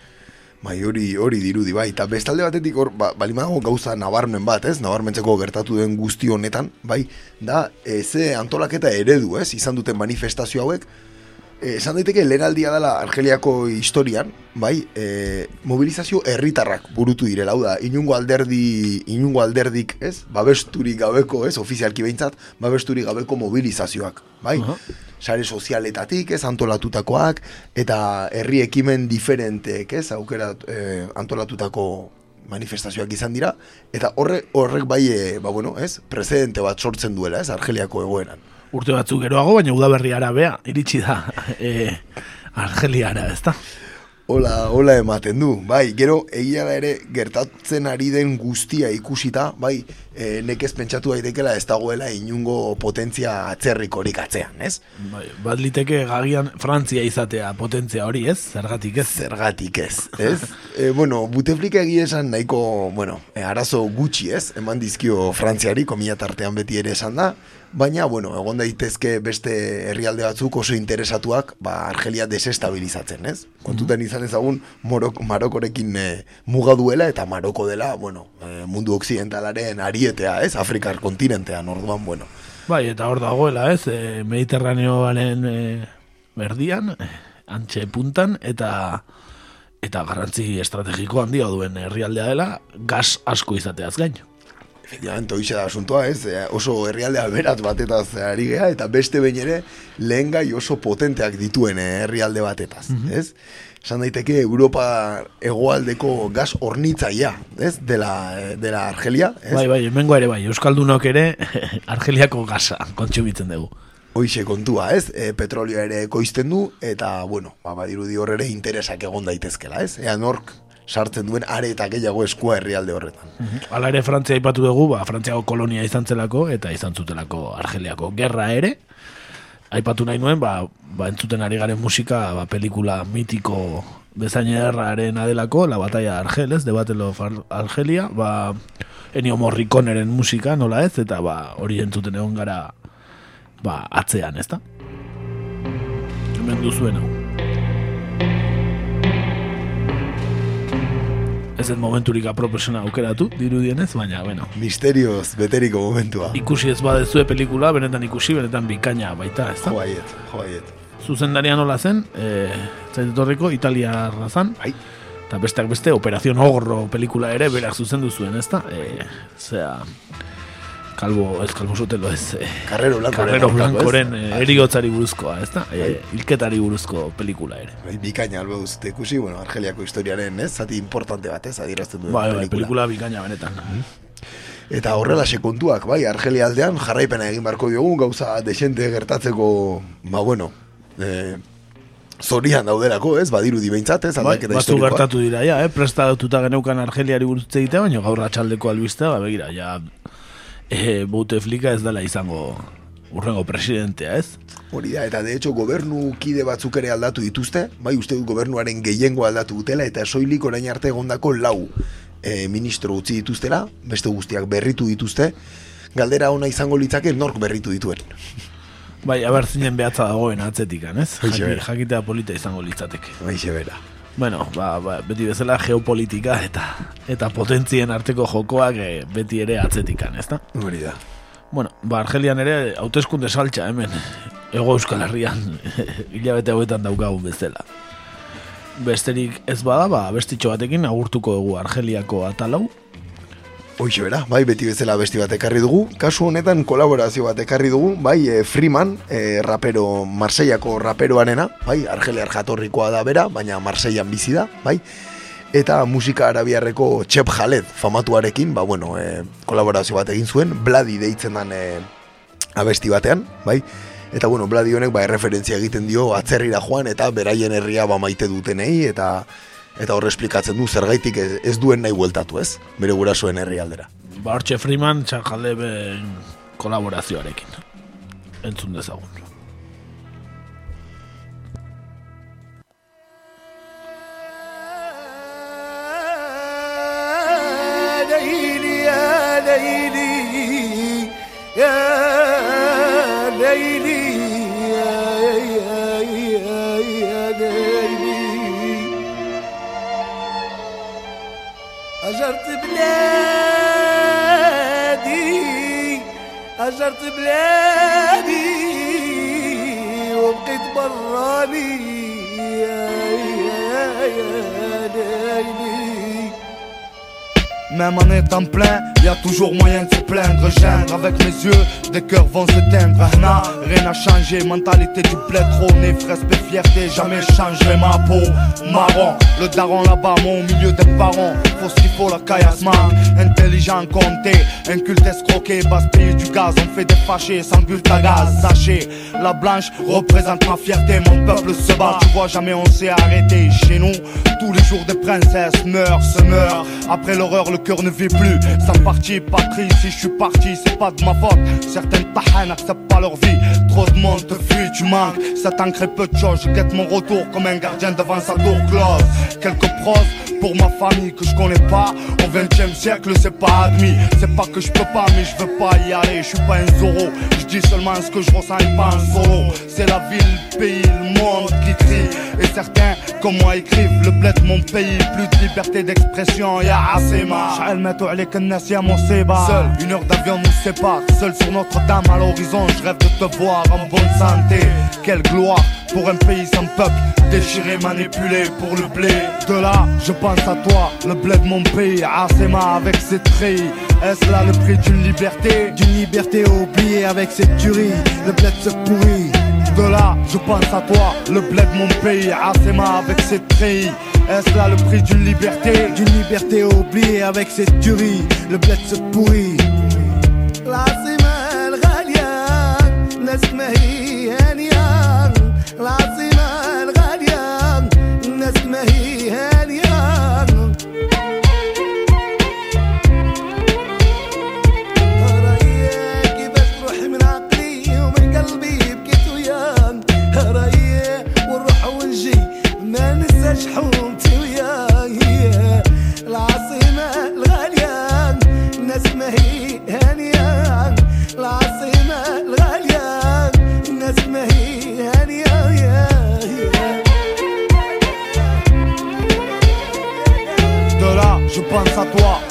Bai, hori hori dirudi bai, eta bestalde batetik hor, ba, balimago gauza nabarmen bat, ez? Nabarmentzeko gertatu den guzti honetan, bai, da, e, ze antolaketa eredu, ez? Izan duten manifestazio hauek, esan daiteke lehenaldia dela Argeliako historian, bai, e, mobilizazio herritarrak burutu direla, hau da, inungo alderdi, inungo alderdik, ez? Babesturik gabeko, ez? Ofizialki behintzat, babesturik gabeko mobilizazioak, bai? sare sozialetatik, ez, antolatutakoak, eta herri ekimen diferenteek, ez, aukera eh, antolatutako manifestazioak izan dira, eta horre, horrek bai, e, ba bueno, ez, precedente bat sortzen duela, ez, Argeliako egoeran. Urte batzuk geroago, baina udaberri arabea, iritsi da, e, Argeliara, ez da? Hola, hola ematen du, bai, gero egia da ere gertatzen ari den guztia ikusita, bai, e, nekez pentsatu daitekela ez dagoela inungo potentzia atzerrik horik atzean, ez? Bai, bat liteke gagian Frantzia izatea potentzia hori, ez? Zergatik ez? Zergatik ez, ez? e, bueno, Buteflika egia esan nahiko, bueno, arazo gutxi, ez? Eman dizkio Frantziari, komila tartean beti ere esan da, Baina, bueno, egon daitezke beste herrialde batzuk oso interesatuak ba, Argelia desestabilizatzen, ez? Kontutan izan ezagun Morok, Marokorekin e, muga duela eta Maroko dela, bueno, e, mundu occidentalaren arietea, ez? Afrikar kontinentean, orduan, bueno. Bai, eta hor dagoela, ez? E, Mediterraneoaren e, berdian, antxe puntan, eta eta garrantzi estrategiko handia duen herrialdea dela, gas asko izateaz gaino. Efectivamente, hoxe da asuntoa, ez? E, oso herrialde berat batetaz ari gea, eta beste behin ere lehen gai oso potenteak dituen eh, herrialde batetaz, mm ez? Esan daiteke Europa egoaldeko gas hornitzaia, ez? Dela, eh, dela Argelia, ez? Bai, bai, hemengo ere bai, Euskaldunok ere Argeliako gasa kontsumitzen dugu. Hoixe kontua, ez? E, petrolio ere koizten du, eta, bueno, ba, badirudi horre interesak egon daitezkela, ez? Ea nork sartzen duen are eta gehiago eskua herrialde horretan. Hala ere Frantzia aipatu dugu, ba, Frantziako kolonia izan zelako eta izan zutelako Argeliako gerra ere. Aipatu nahi nuen, ba, ba entzuten ari garen musika, ba, pelikula mitiko bezain erraren adelako, La Batalla Argeles, de Battle of Argelia, ba, Ennio Morriconeren musika, nola ez, eta ba, hori entzuten egon gara ba, atzean, ez da? Hemen duzuen hau. Ez den momenturik aproposena aukeratu, dirudienez, baina, bueno. Misterioz, beteriko momentua. Ikusi ez badezue pelikula, benetan ikusi, benetan bikaina baita, ez da? Joaiet, joaiet. Zuzendaria nola zen, e, zaitetorriko, Italia razan. Bai. Eta besteak beste, Operación Ogro pelikula ere, berak zuzendu zuen, ez da? E, zera, kalbo, ez kalbo zutelo ez. Eh, Carrero Blanco. Carrero Blancoren eh, eriotzari buruzkoa, ez da? Eh, ilketari buruzko pelikula ere. Bai, bikaina albo duzte ikusi, bueno, Argeliako historiaren, ez? Zati importante bat, ez? Adierazten duen bai, bai, pelikula bikaina benetan. Eta horrela sekontuak, bai, Argelia aldean jarraipena egin barko diogu, gauza desente gertatzeko, ba bueno, eh, zorian dauderako, ez, badiru dibeintzat, ez, bai, batzu gertatu dira, ja, eh, presta dututa geneukan Argeliari buruz egitea, baina gaur atxaldeko albiztea, ba, begira, ja, e, Bouteflika ez dela izango urrengo presidentea, ez? Hori da, eta de hecho gobernu kide batzuk ere aldatu dituzte, bai uste dut gobernuaren gehiengo aldatu dutela, eta soilik orain arte egondako lau e, ministro utzi dituztela, beste guztiak berritu dituzte, galdera ona izango litzake nork berritu dituen. Bai, abar zinen behatza dagoen atzetikan, ez? Jakitea polita izango litzateke. Bai, bera. Bueno, ba, ba, beti bezala geopolitika eta eta potentzien arteko jokoak e, beti ere atzetikan, ez da? Hori da. Bueno, ba, Argelian ere hauteskunde saltza hemen. Ego Euskal Herrian hilabete hauetan daukagun bezala. Besterik ez bada, ba, bestitxo batekin agurtuko dugu Argeliako atalau. Hoxe bera, bai, beti bezala besti bat ekarri dugu. Kasu honetan kolaborazio bat ekarri dugu, bai, e, Freeman, e, rapero, Marseiako raperoanena, bai, Argeliar jatorrikoa da bera, baina Marseian bizi da, bai. Eta musika arabiarreko Txep Jaled famatuarekin, ba, bueno, e, kolaborazio bat egin zuen, Bladi deitzen den e, abesti batean, bai. Eta bueno, Bladi honek ba erreferentzia egiten dio atzerrira joan eta beraien herria ba maite dutenei eta eta hor esplikatzen du zergaitik ez, ez duen nahi bueltatu, ez? Bere gurasoen herrialdera. Ba, hortxe Freeman txajaleben kolaborazioarekin. Entzun dezagun. ليلي يا ليلي يا ليلي أجرت بلادي أجرت بلادي وبقيت براني يا يا يا ليلي Même en étant plein, y a toujours moyen de se plaindre, geindre avec mes yeux, des cœurs vont se teindre. Rien n'a changé, mentalité du bled trop né, respect, fierté, jamais changerai ma peau. Marron, le daron là-bas, mon milieu des parents, faut ce qu'il faut, la caillasse. Intelligent, compté, inculte, escroqué, basse pays du gaz, on fait des fâchés, sans bulle à gaz. Sachez, la blanche représente ma fierté, mon peuple se bat, tu vois, jamais on s'est arrêté. Chez nous, tous les jours des princesses meurent, se meurent. Après l'horreur, le cœur ne vit plus. Sans parti, patrie, si je suis parti, c'est pas de ma faute. Certaines tahans n'acceptent pas leur vie. Trop de monde te fuit, tu manques. Ça t'ancre peu de choses. Je guette mon retour comme un gardien devant sa tour close. Quelques pros pour ma famille que je connais pas. Au 20 e siècle, c'est pas admis. C'est pas que je peux pas, mais je veux pas y aller. Je suis pas un Zoro. Je dis seulement ce que je ressens et pas un solo. C'est la ville, le pays, le monde qui crie. Et certains, comme moi, écrivent le bled mon pays. Plus de liberté d'expression, y'a assez marre. شعل ماتوا عليك الناس يا مصيبة Seul, une heure d'avion nous sépare Seul sur Notre-Dame à l'horizon Je rêve de te voir en bonne santé Quelle gloire pour un pays sans peuple Déchiré, manipulé pour le blé De là, je pense à toi Le bled mon pays, Asema avec ses treillis Est-ce là le prix d'une liberté D'une liberté oubliée avec cette tuerie Le bled se pourrit de là, je pense à toi, le bled mon pays, Asema avec ses treillis. Est-ce là le prix d'une liberté? D'une liberté oubliée avec cette tuerie Le bled se pourrit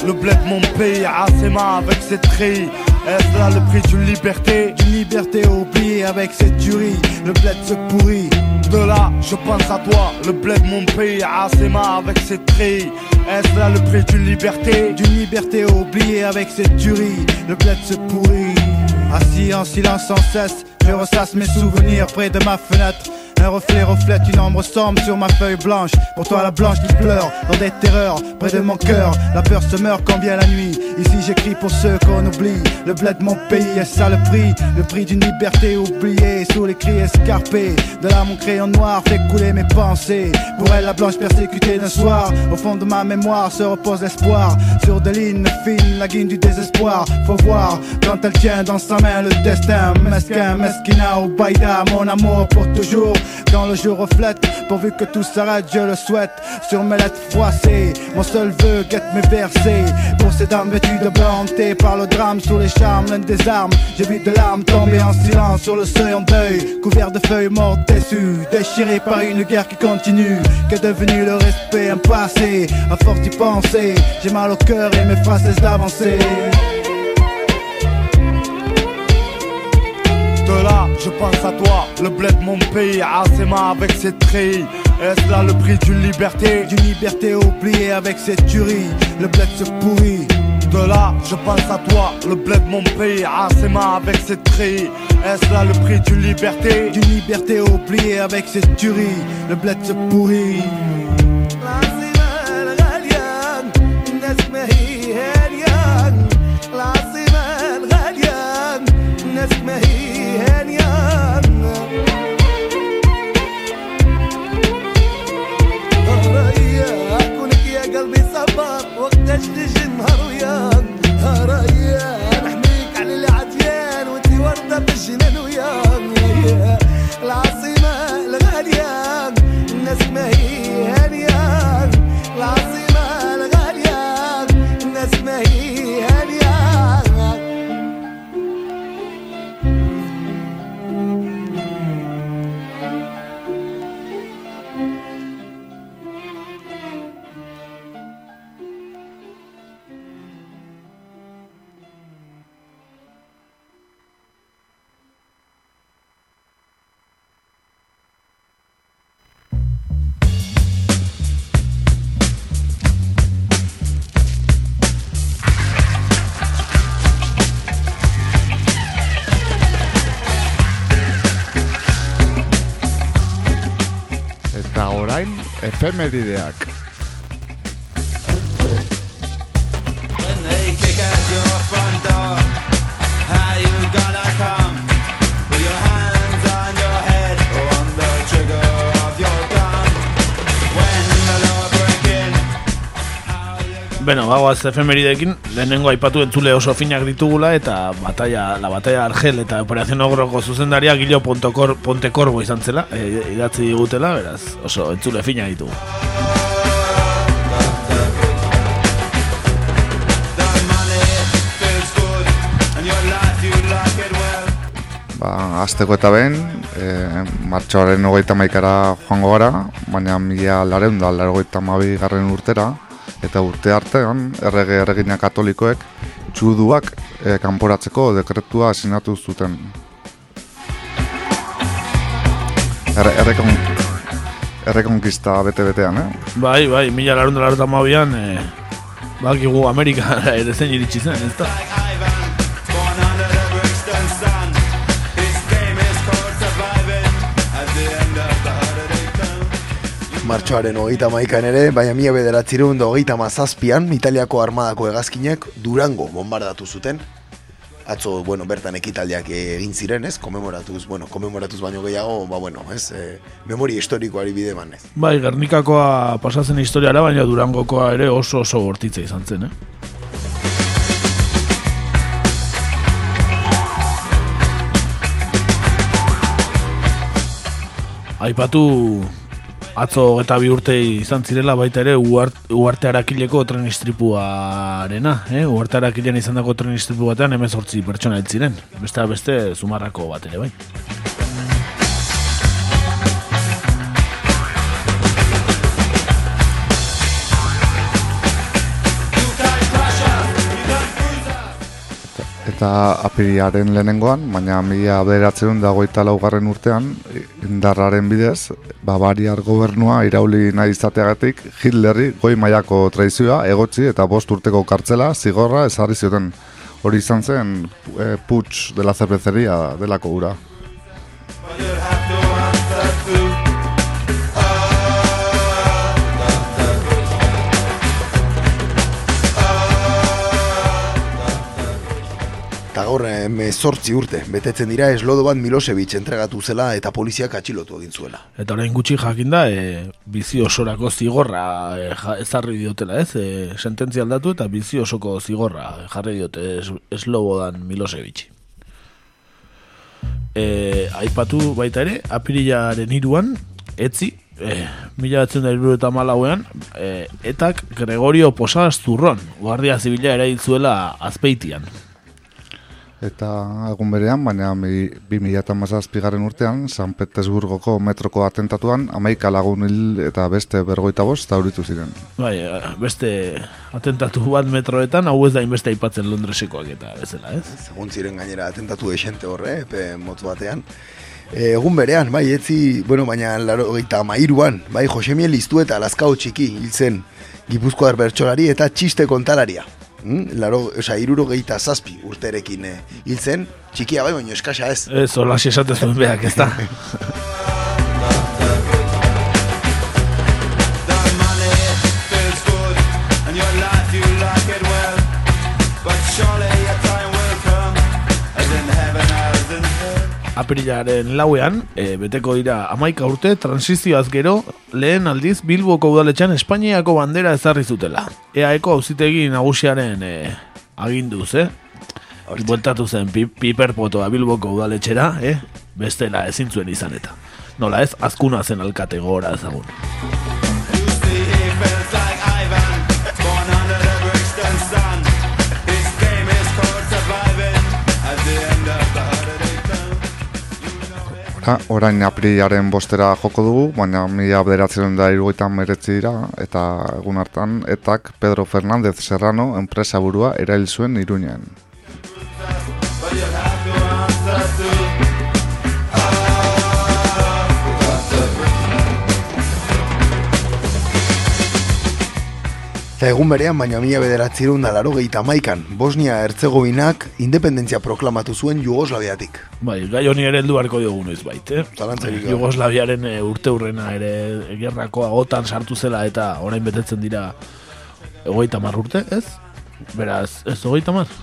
le bled mon pays, Asema avec ses trilles. Est-ce là le prix d'une liberté? D'une liberté oubliée avec cette tuerie Le bled se pourrit. De là, je pense à toi, le bled mon pays, Asema avec ses trilles. Est-ce là le prix d'une liberté? D'une liberté oubliée avec cette tuerie Le bled se pourrit. Assis en silence sans cesse Je ressasse mes souvenirs près de ma fenêtre un reflet reflète une ombre sombre sur ma feuille blanche. Pour toi, la blanche qui pleure dans des terreurs près de mon cœur. La peur se meurt quand vient la nuit. Ici, j'écris pour ceux qu'on oublie. Le bled de mon pays, est ça le prix Le prix d'une liberté oubliée sous les cris escarpés. De là, mon crayon noir fait couler mes pensées. Pour elle, la blanche persécutée d'un soir. Au fond de ma mémoire se repose l'espoir. Sur des lignes fines, la guine du désespoir. Faut voir quand elle tient dans sa main le destin. Mesquin, mesquina ou baïda, mon amour pour toujours. Quand le jour reflète, pourvu que tout s'arrête, je le souhaite. Sur mes lettres froissées, mon seul vœu guette mes versets. Pour ces dames vêtues de blanc, hantées par le drame sous les charmes, l'une des armes. J'ai vu de larmes tomber en silence sur le seuil en deuil. Couvert de feuilles mortes déçues, déchirées par une guerre qui continue. Qu'est devenu le respect, un passé, à force d'y penser. J'ai mal au cœur et mes phrases cessent d'avancer. Je pense à toi, le bled mon pays, Asema avec ses trilles. Est-ce là le prix d'une liberté? D'une liberté oubliée avec ses tueries, le bled se pourrit. De là, je pense à toi, le bled mon pays, Asema avec ses trilles. Est-ce là le prix d'une liberté? D'une liberté oubliée avec ses tueries, le bled se pourrit. Efemerideak. Beno, bagoaz efemeridekin, lehenengo aipatu entzule oso finak ditugula eta batalla, la batalla Argel eta Operación Ogroko zuzendaria Gilo Pontecor, Pontecorvo izan zela, e, idatzi digutela, beraz, oso entzule fina ditugu. Ba, azteko eta behin, e, martxoaren hogeita maikara joango gara, baina mila lareun da larogeita mabi garren urtera, eta urte artean, errege erregina katolikoek, txuduak e, kanporatzeko dekretua sinatu zuten. Erre, errekon, errekonkista bete-betean, eh? Bai, bai, mila larun dela eta mabian, e, bakigu Amerika ere zen iritsi zen, ez da? Martxoaren hogeita maikan ere, baina mila bederatzireun da hogeita mazazpian, Italiako armadako hegazkinek Durango bombardatu zuten. Atzo, bueno, bertan ekitaldiak egin ziren, ez? Komemoratuz, bueno, komemoratuz baino gehiago, ba, bueno, ez? E, memoria historikoari bide eman, ez? Bai, Gernikakoa pasatzen historiara, baina Durangokoa ere oso oso bortitza izan zen, eh? Aipatu atzo eta bi urte izan zirela baita ere uart, uarte arakileko tren istripuarena, eh? Uarte arakilean izan dako tren istripu batean emezortzi pertsona ziren. Beste beste zumarrako bat ere bai. Eta apiriaren lehenengoan, baina mila bederatzen dagoita laugarren urtean, indarraren bidez, Bavariar gobernua irauli nahi izateagatik Hitlerri goi mailako traizioa egotzi eta bost urteko kartzela zigorra ezarri zioten. Hori izan zen e, putsch de la cerveceria delako ura. Gaur emezortzi urte, betetzen dira Eslodoban Milosevic entregatu zela eta poliziak atxilotu egin zuela. Eta orain gutxi jakin da, e, bizi osorako zigorra e, ja, ezarri diotela, ez? E, sententzia aldatu eta bizi osoko zigorra jarri diote es, Eslobodan Milosevic. E, aipatu baita ere, apirilaren iruan, etzi, e, mila batzen da eta malauean, e, etak Gregorio Posadas Zurron, guardia zibila erail zuela azpeitian. Eta egun berean, baina mi- 2017 garren urtean, San Petersburgoko metroko atentatuan, amaika lagun hil eta beste bergoita bost zauritu ziren. Bai, eh, beste atentatu bat metroetan, hau ez da inbeste aipatzen Londresekoak eta bezala, ez? Egun ziren gainera atentatu esente horre, epe motz batean. E, egun berean, bai, etzi, bueno, baina laro geita mairuan, bai, Josemiel Iztu eta Lazkao txiki hil zen Gipuzkoar bertsolari eta txiste kontalaria. Mm? Laro, oza, iruro geita zazpi urterekin eh, hil zen, txikia bai, baina eskasa ez. Ez, hola esate zuen beak, ez da? Apirilaren lauean, e, beteko dira amaika urte, transizioaz gero, lehen aldiz Bilboko udaletxean Espainiako bandera ezarri zutela. EAeko auzitegi nagusiaren e, aginduz, eh? Bueltatu zen pi, piperpotoa Bilboko udaletxera, eh? Bestela ezin zuen izan eta. Nola ez, azkuna zen alkate gora ezagun. Ora, orain aprilaren bostera joko dugu, baina mila bederatzen da irugaita meretzi dira, eta egun hartan, etak Pedro Fernández Serrano enpresa burua erail zuen iruñean. Eta egun berean, baina mila bederatzerun da laro geita maikan, Bosnia Herzegovinak independentzia proklamatu zuen Jugoslaviatik. Bai, gai honi ere heldu beharko diogu noiz bait, eh? Zalantzarik gabe. Jugoslaviaren e, urte urrena ere gerrako agotan sartu zela eta orain betetzen dira hogeita mar urte, ez? Beraz, ez hogeita mar?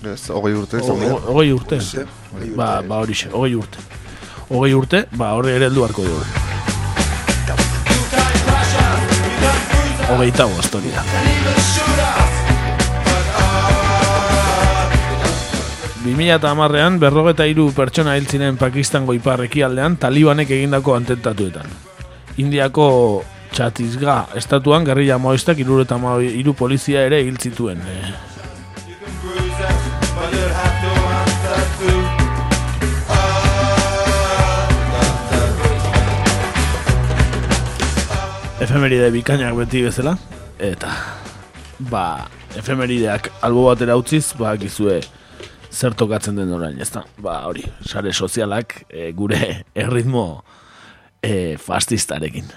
Ez, hogei urte dira. Hogei urte. Ba, ba horixe, hogei urte. Hogei urte, ba hori ere heldu beharko diogu. Hogeita bost hori da. Bi mila eta hamarrean, berrogeta hiru pertsona hil ziren Pakistango ipar ekialdean talibanek egindako antentatuetan. Indiako Txatizga estatuan gerrilla maoistak hiru eta hiru polizia ere hil zituen. Efemeride bikainak beti bezala eta ba efemerideak albo batera utziz ba gizue zer tokatzen den orain ezta ba hori sare sozialak e, gure erritmo e, fastistarekin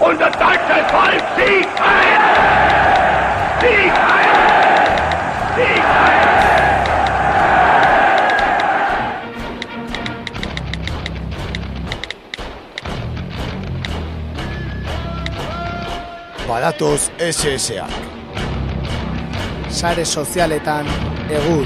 Und das deutsche Volk siegt! Badatoz SSak. Sare sozialetan egur.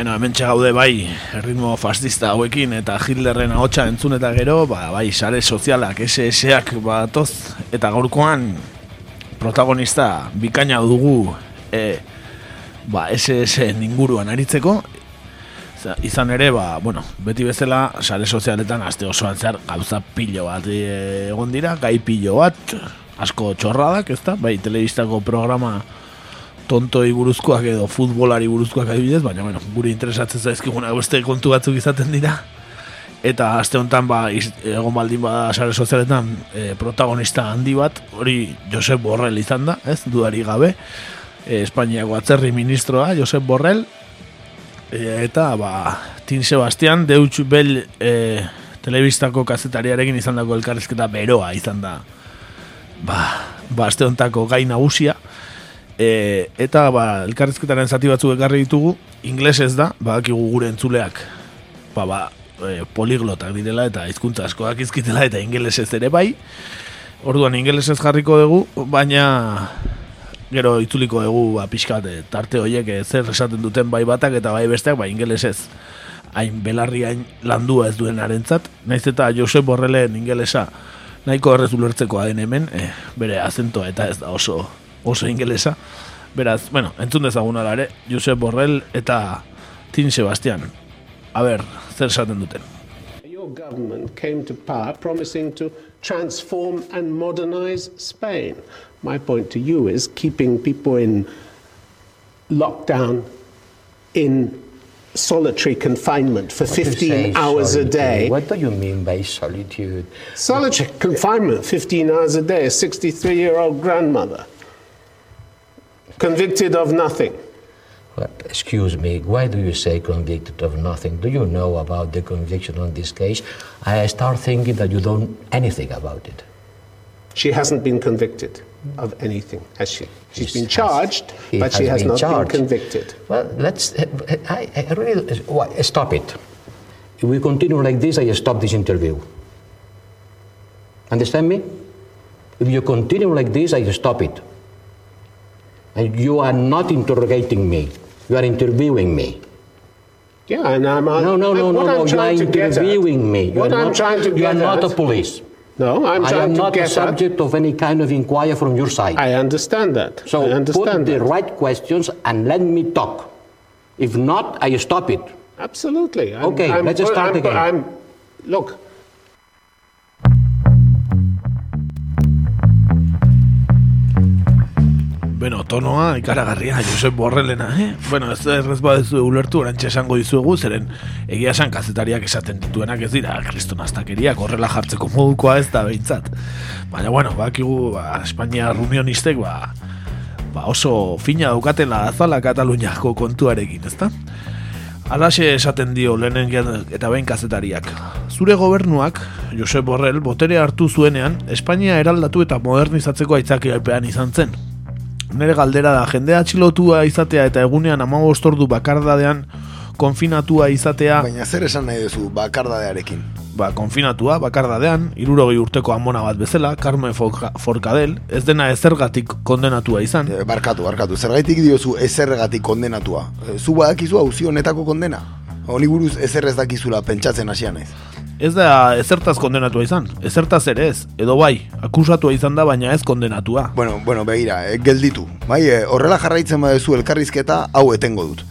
Beno, hemen gaude bai, erritmo fascista hauekin eta Hitlerren ahotsa entzun eta gero, ba, bai, sare sozialak, SS-ak batoz, eta gaurkoan protagonista bikaina dugu e, ba, SS inguruan aritzeko, Za- izan ere, ba, bueno, beti bezala, sare sozialetan aste osoan zehar gauza pilo bat e, egon dira, gai pilo bat, asko txorradak, ezta? Bai, telebistako programa tontoi buruzkoak edo futbolari buruzkoak adibidez, baina bueno, gure interesatzen zaizkigunak beste kontu batzuk izaten dira. Eta aste honetan ba, egon baldin bada sare sozialetan e, protagonista handi bat, hori Josep Borrell izan da, ez, dudari gabe. E, Espainiako atzerri ministroa, Josep Borrell, e, eta ba, Tin Sebastian, Deutsche Bell e, telebistako kazetariarekin izan dako elkarrizketa beroa izan da. Ba, ba aste honetako gai nagusia. E, eta ba, elkarrizketaren zati batzuk ekarri ditugu, inglesez da, badakigu gure entzuleak, ba, ba, e, poliglotak direla eta hizkuntza askoak izkitela eta ingelesez ere bai. Orduan ingelesez jarriko dugu, baina gero itzuliko dugu ba, pixkat e, tarte horiek e, zer esaten duten bai batak eta bai besteak bai ingelesez hain belarri hain landua ez duen arentzat. Naiz eta Josep Borrellen ingelesa nahiko errez ulertzekoa den hemen, e, bere azentoa eta ez da oso, oso ingelesa. Beraz, bueno, entzun dezagun ala ere, Josep Borrell eta Tin Sebastian. A ber, zer esaten duten. Your government came to power promising to transform and modernize Spain. My point to you is keeping people in lockdown, in solitary confinement for What 15 say hours a day. What do you mean by solitude? Solitary confinement, 15 hours a day, a 63 year old grandmother. Convicted of nothing. Well, excuse me, why do you say convicted of nothing? Do you know about the conviction on this case? I start thinking that you don't anything about it. She hasn't been convicted of anything, has she? She's been charged, He but she has has not charged. been convicted. Well, let's. Eh, eh, I, I really eh, why- stop it. If we continue like this, I stop this interview. Understand me? If you continue like this, I stop it. And you are not interrogating me. You are interviewing me. Yeah, and I'm. No, no, no, no, no. You are trying to get at- interviewing me. You what are I'm not, trying to You are get not a police. No, I'm I am not get a subject of any kind of inquiry from your side. I understand that. So I understand put the right questions and let me talk. If not, I stop it. Absolutely. Okay, I'm- let's just start again. I'm, look, Beno, tonoa, ikaragarria, Josep Borrellena, eh? Bueno, ez errez badezu ulertu, orantxe esango dizuegu, zeren egia esan kazetariak esaten dituenak ez dira, kristonaztakeriak horrela jartzeko modukoa ez da behintzat. Baina, bueno, bakigu, ba, Espainia unionistek, ba, ba oso fina daukatela azala Kataluniako kontuarekin, ezta? Alaxe esaten dio lehenen eta behin kazetariak. Zure gobernuak, Josep Borrell, botere hartu zuenean, Espainia eraldatu eta modernizatzeko aitzakiapean izan zen. Nere galdera da, jendea atxilotua izatea eta egunean amabost ordu bakardadean konfinatua izatea... Baina zer esan nahi duzu bakardadearekin? Ba, konfinatua, bakardadean, irurogei urteko amona bat bezala, Carmen Forca- Forcadell, ez dena ezergatik kondenatua izan. E, barkatu, barkatu, zergaitik diozu ezerregatik kondenatua. E, zu badakizu auzi honetako kondena? Honi buruz ezer ez dakizula pentsatzen hasian naiz. Ez da ezertaz kondenatua izan, ezertaz ere ez, edo bai, akusatua izan da baina ez kondenatua. Bueno, bueno, begira, e, gelditu. Bai, e, horrela jarraitzen badezu elkarrizketa hau etengo dut.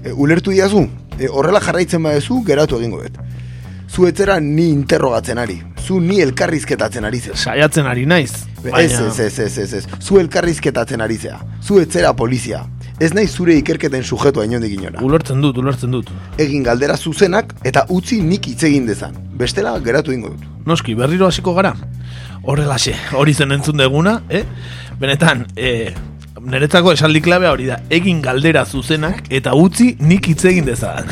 E, ulertu diazu, e, horrela jarraitzen badezu geratu egingo dut. Zu etzera ni interrogatzen ari, zu ni elkarrizketatzen ari zea. Saiatzen ari naiz, Ez, baina... ez, ez, ez, ez, ez, zu elkarrizketatzen ari zea. Zu etzera polizia. Ez nahi zure ikerketen sujetua inondik inora. Ulertzen dut, ulertzen dut. Egin galdera zuzenak eta utzi nik hitz egin dezan. Bestela geratu ingo dut. Noski, berriro hasiko gara. Horrelaxe, hori zen entzun deguna, eh? Benetan, eh, niretzako esaldi klabea hori da, egin galdera zuzenak eta utzi nik hitz egin dezan.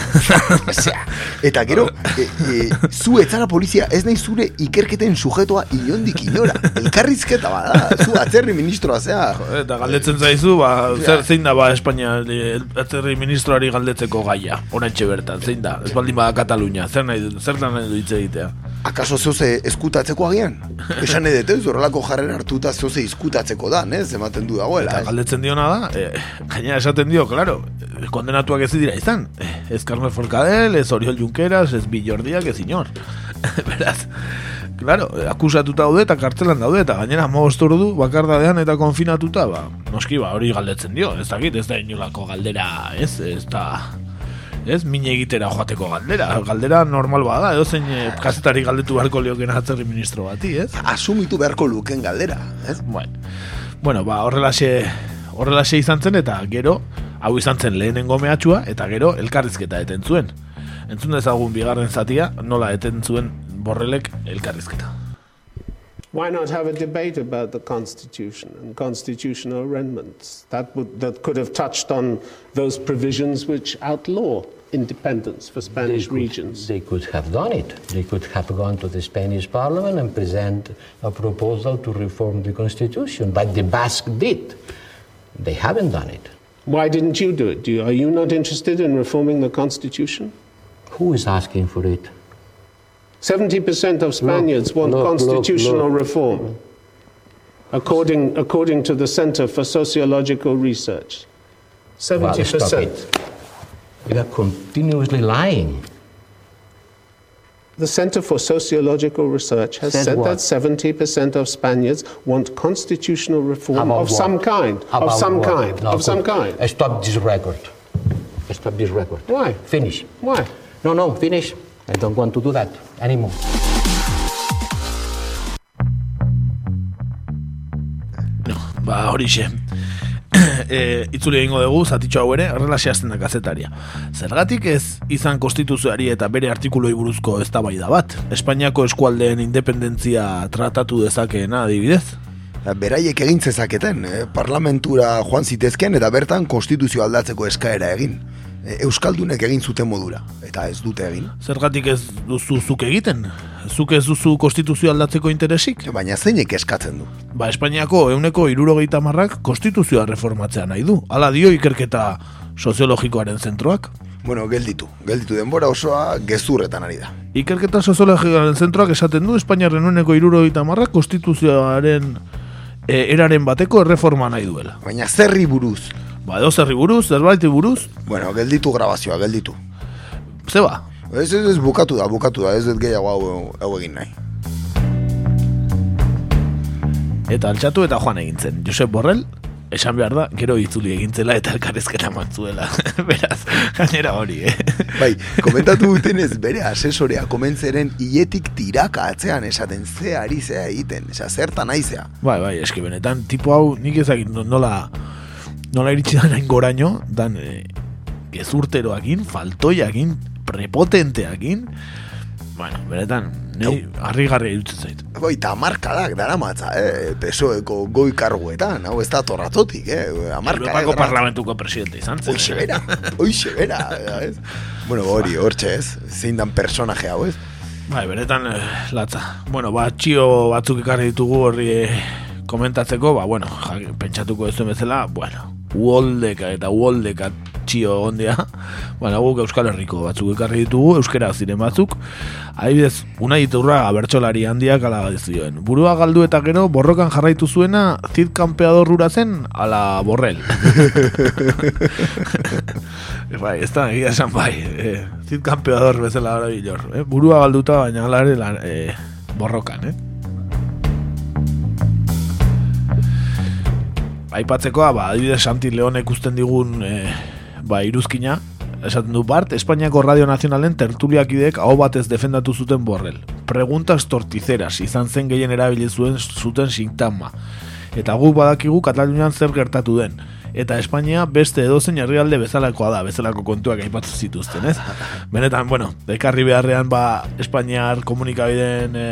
Eta gero, e, e, zu etzara polizia ez nahi zure ikerketen sujetua inondik inora. Elkarrizketa bada, zu atzerri ministroa zea. eta galdetzen zaizu, ba, zer, zein da ba Espainia eh, atzerri ministroari galdetzeko gaia, oraintxe bertan, zein da, ez baldin bada Katalunia, zer nahi du, zer nahi du hitz egitea. Akaso zoze eskutatzeko agian? Esan edete, horrelako jarrera hartuta zoze izkutatzeko da, ez? Ematen du dagoela. Eta? Galdetzen diona da, eh, gainera esaten dio, claro, eh, kondenatuak ez dira izan. Eh, ez Carmen Forcadell, ez Oriol Junqueras, ez Billordiak, ez inor. Beraz, claro, akusatuta daude eta kartzelan daude, eta gainera mogost ordu bakardadean eta konfinatuta, ba, noski, ba, hori galdetzen dio, ez dakit, ez da inolako galdera, ez, ez da, ez, mine egitera joateko galdera, galdera normal bada, edo zein eh, kazetari galdetu beharko lioken atzerri ministro bati, ez? Asumitu beharko luken galdera, ez? Bueno, bueno ba, horrelaxe, horrelaxe izan zen, eta gero, hau izan zen lehenengo mehatxua, eta gero elkarrizketa eten zuen. Entzun dezagun bigarren zatia, nola eten zuen borrelek elkarrizketa. Why not have a debate about the Constitution and constitutional amendments? That, would, that could have touched on those provisions which outlaw independence for Spanish regions. They could have done it. They could have gone to the Spanish parliament and present a proposal to reform the constitution. But the Basque did. They haven't done it. Why didn't you do it? Do you, are you not interested in reforming the Constitution? Who is asking for it? 70% of Spaniards want no, no, constitutional no. reform, according, according to the Center for Sociological Research. 70%. stop it. You are continuously lying. The Center for Sociological Research has Said said, that 70% of Spaniards want constitutional reform About of some kind. About of some what? kind. No, of some kind. I Stop this record. I Stop this record. Why? Finish. Why? No, no, finish. I don't want to do that anymore. Ba, horixe. E, itzuli egingo dugu, zatitxo hau ere, horrela zehazten da kazetaria. Zergatik ez izan konstituzioari eta bere artikuloi buruzko eztabaida bat? Espainiako eskualdeen independentzia tratatu dezakeena adibidez? Beraiek egin zezaketen, eh? parlamentura joan zitezken eta bertan konstituzio aldatzeko eskaera egin. E, Euskaldunek egin zuten modura, eta ez dute egin. Zergatik ez duzu zuk egiten? Zuk ez duzu konstituzio aldatzeko interesik? Baina zeinek eskatzen du? Ba, Espainiako euneko irurogeita marrak konstituzioa reformatzea nahi du. Hala dio ikerketa soziologikoaren zentroak. Bueno, gelditu. Gelditu denbora osoa gezurretan ari da. Ikerketa soziologikoaren zentroak esaten du Espainiaren euneko irurogeita marrak konstituzioaren e, eraren bateko erreforma nahi duela. Baina zerri buruz. Ba, edo zerri buruz, zerbaiti buruz. Bueno, gelditu grabazioa, gelditu. Zeba? Ez, ez, ez, bukatu da, bukatu da, ez dut gehiago hau, hau egin nahi. Eta altxatu eta joan egin zen. Josep Borrell, esan behar da, gero itzuli egintzela eta elkarrezketa mantzuela. Beraz, gainera hori, eh? Bai, komentatu dutenez bere asesorea komentzeren hiletik tiraka atzean esaten ze ari zea egiten, esa zertan aizea. Bai, bai, eski benetan, tipo hau nik ezagin nola, nola iritsi da nain goraino, dan e, gezurteroakin, faltoiakin, prepotenteakin, bueno, benetan, nahi harrigarria irutzen zait. Bai, eta amarkadak dara matza, eh? PSOeko goi karguetan, hau ez da torratotik, eh? Amarkadak Europako dara- parlamentuko presidente izan zen. Hoixe bera, hoixe bera, ez? Bueno, hori, hortxe ez, zein dan personaje hau, ez? Bai, benetan eh, latza. Bueno, ba, txio batzuk ekarri ditugu horri eh, komentatzeko, ba, bueno, pentsatuko ez bezala, bueno, uoldeka eta uoldeka txio ondea, bueno, guk Euskal Herriko batzuk ekarri ditugu, euskera ziren batzuk, adibidez, una diturra bertsolari handiak ala zioen. Burua galdu eta gero, borrokan jarraitu zuena, zid kanpeador hura zen, ala borrel. bai, ez da, egia esan bai, eh, zid kanpeador bezala gara bilor. Eh? Burua galduta, baina alare lan, eh, borrokan, eh? Aipatzekoa, ba, adibidez Santi Leonek usten digun e, ba, iruzkina, esaten du Bart, Espainiako Radio Nazionalen tertuliakideek hau batez defendatu zuten borrel. Preguntas torticeras, izan zen gehien erabili zuen zuten sintagma. Eta guk badakigu Katalunian zer gertatu den. Eta Espainia beste edozein herrialde bezalakoa da, bezalako kontuak aipatu zituzten, ez? Benetan, bueno, ekarri beharrean ba Espainiar komunikabideen e,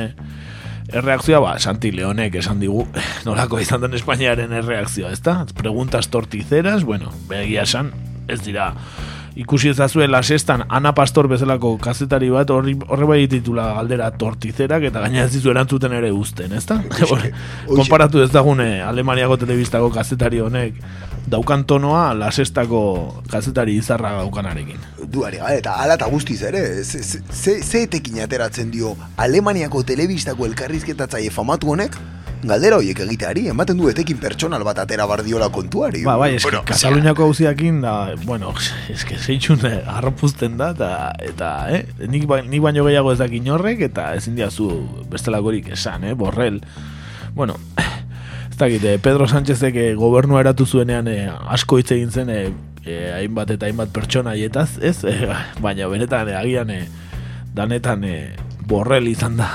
erreakzioa, ba, Santi Leonek esan digu, nolako izan den Espainiaren erreakzioa, ezta? Preguntas torticeras, bueno, begia esan, ez dira, ikusi ezazue la sextan Ana Pastor bezalako kazetari bat horre bai titula galdera tortizerak eta gaina ez dizu erantzuten ere uzten, ezta? Konparatu ez dagune Alemaniako telebistako kazetari honek daukan tonoa la sextako kazetari izarra daukanarekin. Duari, gabe, eta ala eta guztiz ere, ze, ze, ze, ze etekin ateratzen dio Alemaniako telebistako elkarrizketatzaile famatu honek, galdera horiek egiteari, ematen du etekin pertsonal bat atera bardiola kontuari. Ba, bai, eski, Bueno, Kataluniako hauziakin da, bueno, eski, zeitxun eh, harropuzten da, eta, eta eh, nik, ba, nik baino gehiago ez dakin horrek, eta ezin diazu bestelakorik esan, eh, borrel. Bueno, ez dakit, eh, Pedro Sánchezek eh, gobernua eratu zuenean eh, asko hitz egin zen, eh, hainbat eta hainbat pertsona hietaz, ez? Baina benetan, agian, danetan, borrel izan da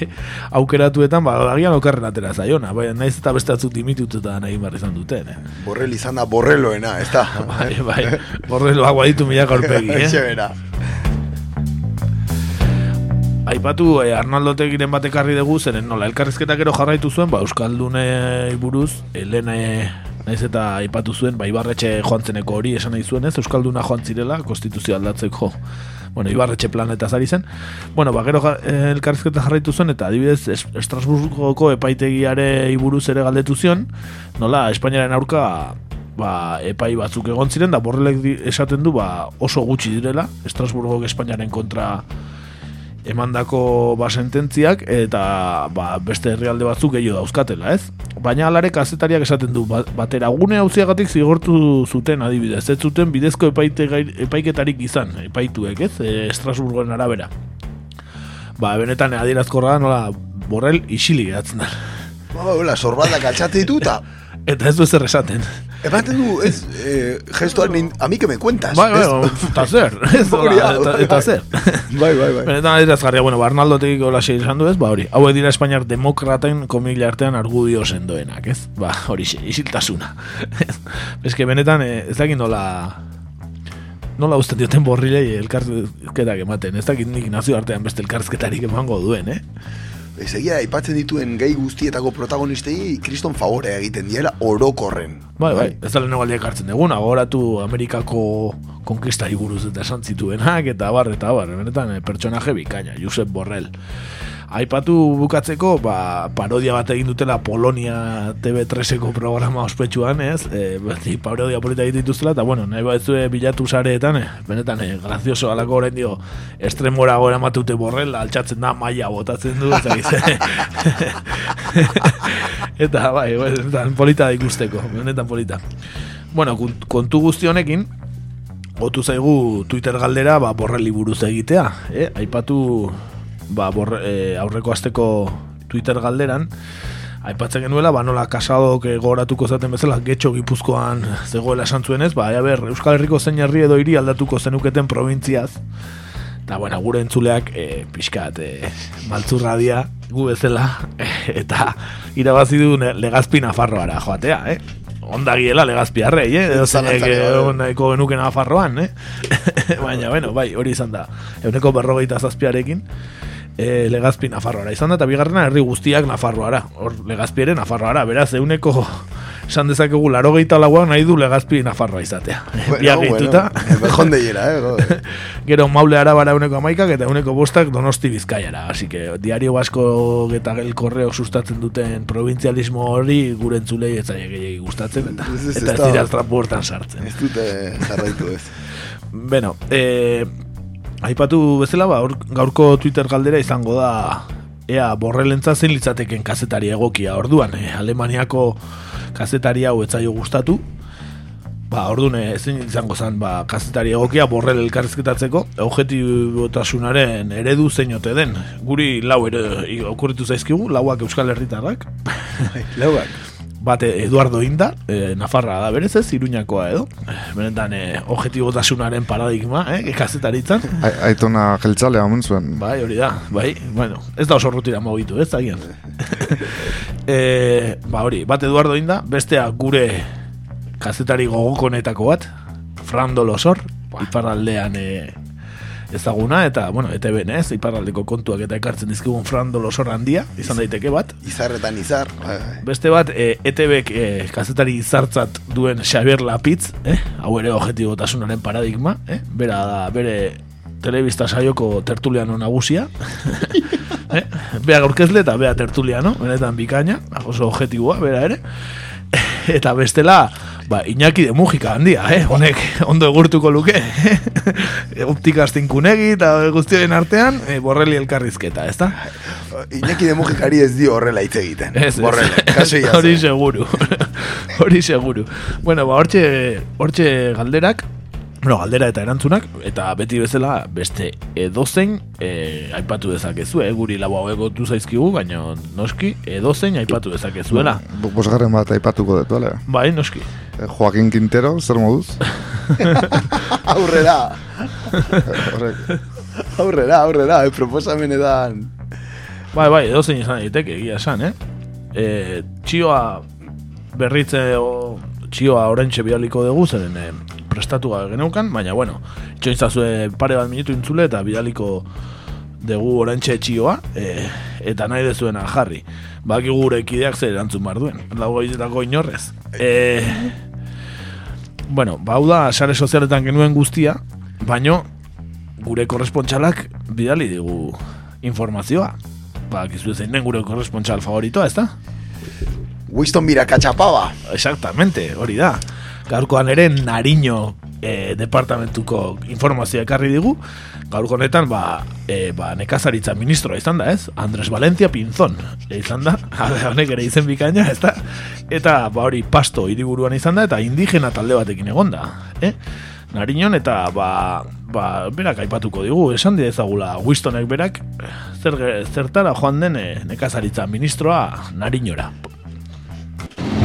aukeratuetan, ba, agian okarren atera zaiona, bai, naiz eta beste batzuk dimitututa nahi behar izan duten, eh? Borrel izan da borreloena, ez da? bai, bai, borreloak baditu milak aurpegi, eh? Aipatu eh, Arnaldo Tegiren bat ekarri dugu, zeren nola, elkarrizketak gero jarraitu zuen, ba, Euskaldune buruz, Elene naiz eta aipatu zuen, ba, Ibarretxe joan zeneko hori esan nahi zuen ez, Euskalduna joan zirela, konstituzio aldatzeko, bueno, Ibarretxe planeta zari zen. Bueno, ba, gero eh, elkarrizketa jarraitu zuen, eta adibidez, Es- Estrasburgoko epaitegiare buruz ere galdetu zion, nola, Espainiaren aurka ba, epai batzuk egon ziren, da borrelek esaten du ba, oso gutxi direla, Estrasburgok Espainiaren kontra emandako ba sententziak eta ba, beste herrialde batzuk gehiago dauzkatela, ez? Baina alare kazetariak esaten du ba- batera gune hauziagatik zigortu zuten adibidez, ez zuten bidezko epaite, epaiketarik izan, epaituek, ez? E, Estrasburgoen arabera. Ba, benetan adierazkorra da nola borrel isili geratzen da. Ba, hola, sorbaldak altxate ditu eta Eta ez du zer esaten. Ematen du, ez, eh, gestoan, nin- a mi que me cuentas. Bai, bai, eta zer, ez, eta, bai, bai. zer. Bai, bai, bai. Benetan adierazgarria, bueno, Barnaldotik hola sei esan du ez, ba hori. Hauek dira Espainiar demokraten komila artean argudio sendoenak, ez? Ba, hori xe, isiltasuna. Ez que benetan, eh, ez dakit nola nola usten dioten borrilei elkarrizketak ematen, ez dakit nik nazio artean beste elkarrizketarik emango duen, eh? Ez egia, aipatzen dituen gai guztietako protagonistei kriston favore egiten diela orokorren. Bai, bai, ez da lehenengo aldiak hartzen dugun, agoratu Amerikako konkistari buruz eta esan zituenak, eta bar, eta bar, benetan eh, pertsonaje bikaina, Josep Borrell. Aipatu bukatzeko, ba, parodia bat egin dutela Polonia TV3eko programa ospetsuan, ez? E, beti parodia polita egiten dituztela, eta bueno, nahi bat zue bilatu sareetan, eh, benetan, eh, grazioso alako orain dio, estremora gora matute Borrell, altxatzen da maila botatzen du, eta eta bai, benetan, polita ikusteko, benetan polita. Bueno, kont- kontu guzti honekin, gotu zaigu Twitter galdera ba, borrelli buruz egitea, eh? aipatu ba, borre, eh, aurreko asteko Twitter galderan, aipatzen genuela, ba, nola kasadok eh, gogoratuko zaten bezala, getxo gipuzkoan zegoela esan zuenez, ba, ea ber, Euskal Herriko zein herri edo hiri aldatuko zenuketen provintziaz, eta bueno, gure entzuleak e, pixkat e, maltzurra dia gu bezala eta irabazi du legazpi nafarroara joatea, eh? Ondagiela legazpi arrei, eh? Edo zeinek eh, nahiko genuke nafarroan, eh? Baina, bueno, bai, hori izan da. Euneko berrogeita zazpiarekin e, legazpi nafarroara izan da, eta bigarrena herri guztiak nafarroara. Hor, legazpi ere nafarroara, beraz, euneko esan dezakegu larogeita lauak nahi du legazpi nafarroa izatea. Bueno, Biak gehituta. bueno, eh, joder. Gero maule arabara uneko amaikak eta uneko bostak donosti bizkaiara. Así que diario basko eta el korreo sustatzen duten provinzialismo hori gure entzulei ez gehiagi gustatzen eta, Ez, ez, eta ez ez dira sartzen. Ez dute jarraitu ez. Bueno, eh, aipatu bezala, ba, gaur- gaurko Twitter galdera izango da ea borrelentza zein litzateken kazetari egokia orduan, eh, Alemaniako kazetari hau etzaio gustatu, ba, orduan eh, ezin izango zen ba, kazetari egokia borrel elkarrizketatzeko, objetibotasunaren eredu zein ote den. Guri lau ere okurritu zaizkigu, lauak euskal herritarrak. lauak. Bate Eduardo Inda, e, Nafarra da berez ez, Iruñakoa edo. Benetan, e, objetibotasunaren paradigma, eh, kazetaritzan. A- Aitona jeltzalea omen zuen. Bai, hori da, bai, bueno, ez da oso rutira mogitu, ez, agian. e, ba, hori, bat Eduardo Inda, bestea gure kazetari gogokonetako bat, Fran Dolosor, iparraldean e, ezaguna, eta, bueno, ETB ez, iparraldeko kontuak eta ekartzen dizkigun Fran Dolosor handia, izan daiteke bat. Izarretan izar. bai, bai. Beste bat, e, ETBek e, kazetari izartzat duen Xavier Lapitz, eh? hau ere objetibotasunaren paradigma, eh? bera da, bere telebista saioko tertuliano nagusia, eh? bea gaurkezle eta bea tertuliano, benetan bikaina, oso objetiboa, bera ere, eta bestela, ba, Iñaki de Mujika handia, eh? honek ondo egurtuko luke, optikastin kunegi eta guztioen artean, e, borreli elkarrizketa, ez da? Iñaki de Mujikari ez dio horrela hitz egiten. Ez. Borrele, kaso Hori seguru. Hori seguru. Bueno, ba, hortxe, hortxe galderak, bueno, galdera eta erantzunak, eta beti bezala beste edozein e, aipatu dezakezu, eh? guri lau hau egotu zaizkigu, baina noski edozein aipatu dezakezuela. Bo- Bosgarren bat aipatuko dut, bale? Bai, noski. Eh, Joaquin Quintero, zer moduz? Aurrera. Aurrera, aurrera, eh, proposamenetan. Bai, bai, edozein izan daiteke, egia esan, eh? E, txioa berritze o, txioa orentxe bidaliko dugu zeren e, prestatu gabe geneukan, baina bueno, itxointzazue pare bat minutu intzule eta bidaliko dugu orentxe txioa e, eta nahi dezuena jarri. Baki gure kideak zer erantzun bar duen, lau goizetako inorrez. E, bueno, ba, hau da, sare sozialetan genuen guztia, baino gure korrespontxalak bidali digu informazioa. Ba, kizu zein den gure korrespontxal favoritoa, ez da? Winston Mirakatxapaba. Exactamente, hori da. Gaurkoan ere Nariño e, departamentuko informazioa ekarri digu, gaur honetan ba, e, ba, nekazaritza ministroa izan da, ez? Andres Valentia Pinzon e, izan da, honek ere izen bikaina, ez da? Eta ba hori pasto hiriburuan izan da, eta indigena talde batekin egonda, eh? Nariñon eta ba, ba, berak aipatuko digu, esan ezagula Wistonek berak zer, zertara joan den eh, nekazaritza ministroa Nariñora.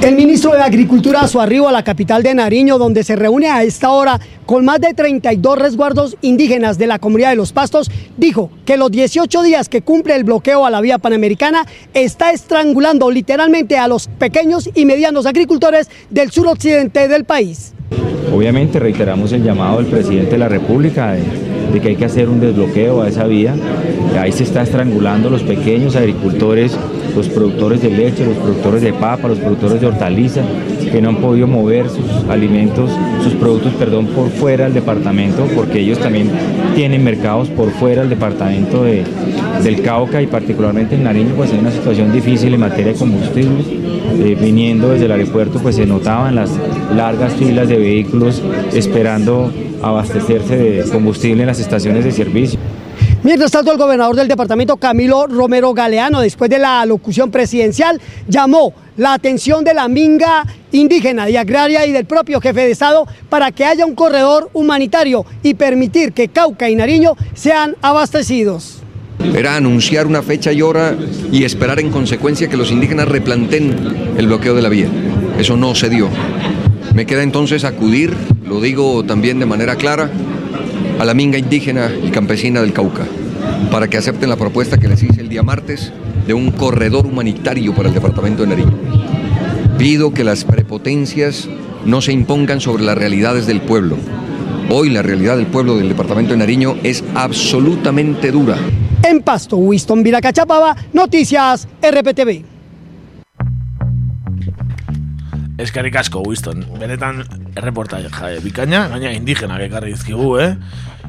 El ministro de Agricultura a su arribo a la capital de Nariño, donde se reúne a esta hora con más de 32 resguardos indígenas de la comunidad de los Pastos, dijo que los 18 días que cumple el bloqueo a la vía panamericana está estrangulando literalmente a los pequeños y medianos agricultores del suroccidente del país. Obviamente reiteramos el llamado del presidente de la República de que hay que hacer un desbloqueo a esa vía. Ahí se está estrangulando los pequeños agricultores, los productores de leche, los productores de papa, los productores de hortaliza, que no han podido mover sus alimentos, sus productos, perdón, por fuera del departamento, porque ellos también tienen mercados por fuera del departamento de, del Cauca y particularmente en Nariño, pues hay una situación difícil en materia de combustibles. Eh, viniendo desde el aeropuerto, pues se notaban las largas filas de vehículos esperando abastecerse de combustible en las estaciones de servicio. Mientras tanto, el gobernador del departamento, Camilo Romero Galeano, después de la alocución presidencial, llamó la atención de la minga indígena y agraria y del propio jefe de Estado para que haya un corredor humanitario y permitir que Cauca y Nariño sean abastecidos. Era anunciar una fecha y hora y esperar en consecuencia que los indígenas replanten el bloqueo de la vía. Eso no se dio. Me queda entonces acudir, lo digo también de manera clara, a la minga indígena y campesina del Cauca, para que acepten la propuesta que les hice el día martes de un corredor humanitario para el departamento de Nariño. Pido que las prepotencias no se impongan sobre las realidades del pueblo. Hoy la realidad del pueblo del departamento de Nariño es absolutamente dura. En Pasto, Winston Viracachapaba, Noticias RPTV. Eskerrik asko, Winston. Benetan erreportaje jae, bikaina, gaina indigenak ekarri dizkigu, eh?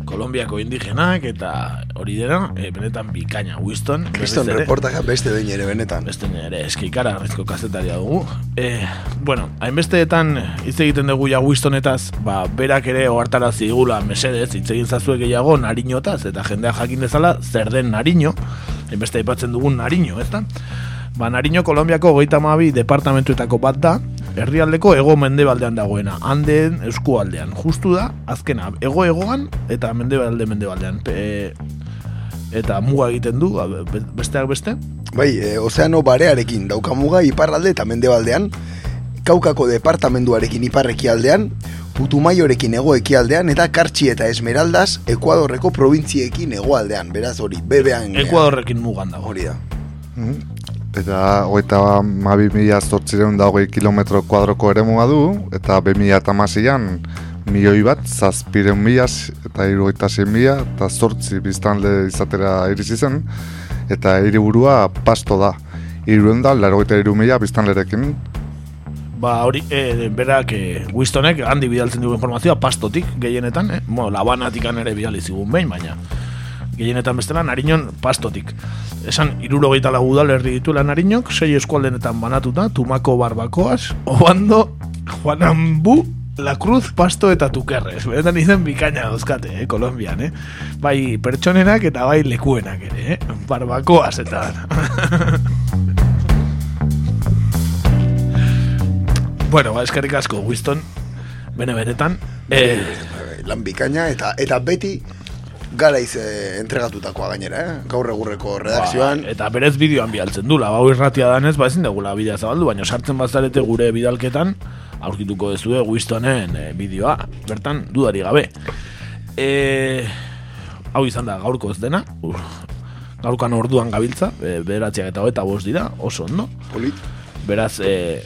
Kolombiako indigenak eta hori dena, eh, benetan bikaina, Winston. Kriston reportaja beste behin ere benetan. Beste behin ere, eskikara arrizko kazetaria dugu. Eh, bueno, hainbesteetan hitz egiten dugu ja Winstonetaz, ba, berak ere ohartarazi digula mesedez, hitz egin zazue gehiago nariñotaz, eta jendea jakin dezala zer den nariño, hainbeste aipatzen dugun nariño, ezta? Ba, Nariño Kolombiako hogeita mabi departamentuetako bat da, herrialdeko ego mendebaldean dagoena, handeen eskualdean. Justu da, azkena, ego egoan eta mendebalde mendebaldean. Pe, eta muga egiten du, a, be- besteak beste. Bai, e, ozeano barearekin daukamuga iparralde eta mendebaldean, Kaukako departamenduarekin iparrekialdean, Putumaiorekin hego ekialdean eta Kartxi eta Esmeraldas Ekuadorreko provintziekin hegoaldean, beraz hori, bebean Ekuadorrekin mugan dago. Hori da. Eta hogeita mabi mila zortzireun da hogei kilometro kuadroko ere du, eta be mila eta masian milioi bat, zazpireun mila eta irugaita zein mila, eta zortzi biztanle izatera irizi zen, eta hiriburua pasto da. Iruen da, larogeita iru mila biztanlerekin, Ba, hori, e, berak, e, Wistonek handi bidaltzen dugu informazioa pastotik, gehienetan, eh? Mo, labanatik ere bidali zigun behin, baina gehienetan bestela, nariñon pastotik. Esan, irurogeita lagu udalerri dituela nariñok, sei eskualdenetan banatuta, Tumako Barbakoas, Obando, Juanambu, La Cruz, Pasto eta Tukerrez. Benetan izen bikaina dauzkate, eh, Kolombian, eh? Bai pertsonenak eta bai lekuenak ere, eh? Barbakoas eta... bueno, ba, eskerrik asko, Winston, bene benetan. Eh, lan bikaina eta eta beti garaiz eh, entregatutakoa gainera, eh? gaur egurreko redakzioan. Ba, eta berez bideoan bialtzen du, bau irratia danez, ba ezin dugula bidea zabaldu, baina sartzen bazarete gure bidalketan, aurkituko dezue Wistonen e, bideoa, bertan dudari gabe. E, hau izan da gaurko ez dena, ur, gaurkan orduan gabiltza, e, bederatziak eta hoeta bost dira, oso ondo. Polit. Beraz, e,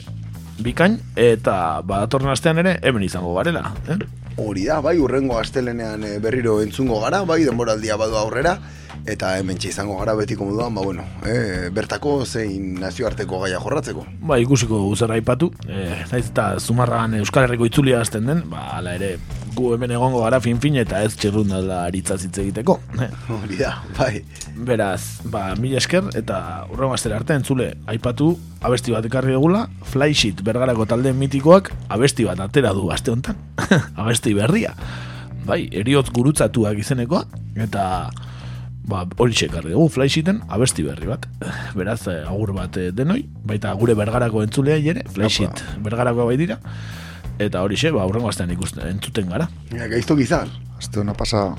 bikain, eta badatorren astean ere, hemen izango garela. Eh? Hori da, bai, urrengo astelenean eh, berriro entzungo gara, bai, denboraldia badu aurrera, eta hemen izango gara betiko moduan, ba bueno, e, bertako zein nazioarteko gaia jorratzeko. Ba, ikusiko guzera aipatu, e, naiz eta zumarragan Euskal Herriko itzulia azten den, ba, ala ere, gu hemen egongo gara fin-fin eta ez txerrunda aritza hitz egiteko. Eh. Hori da, bai. Beraz, ba, mila esker eta urrengo astera arte entzule aipatu abesti bat ekarri dugula, Flysheet bergarako talde mitikoak abesti bat atera du aste honetan. abesti berria. Bai, eriotz gurutzatuak izenekoa eta ba, hori txekarri dugu Flysheeten abesti berri bat. Beraz, eh, agur bat eh, denoi, baita gure bergarako entzulea ere, Flysheet bergarako bai dira. Eta hori xe, ba, urrengo astean ikusten entzuten gara. Ja, gaizto gizar. Aste hona pasa.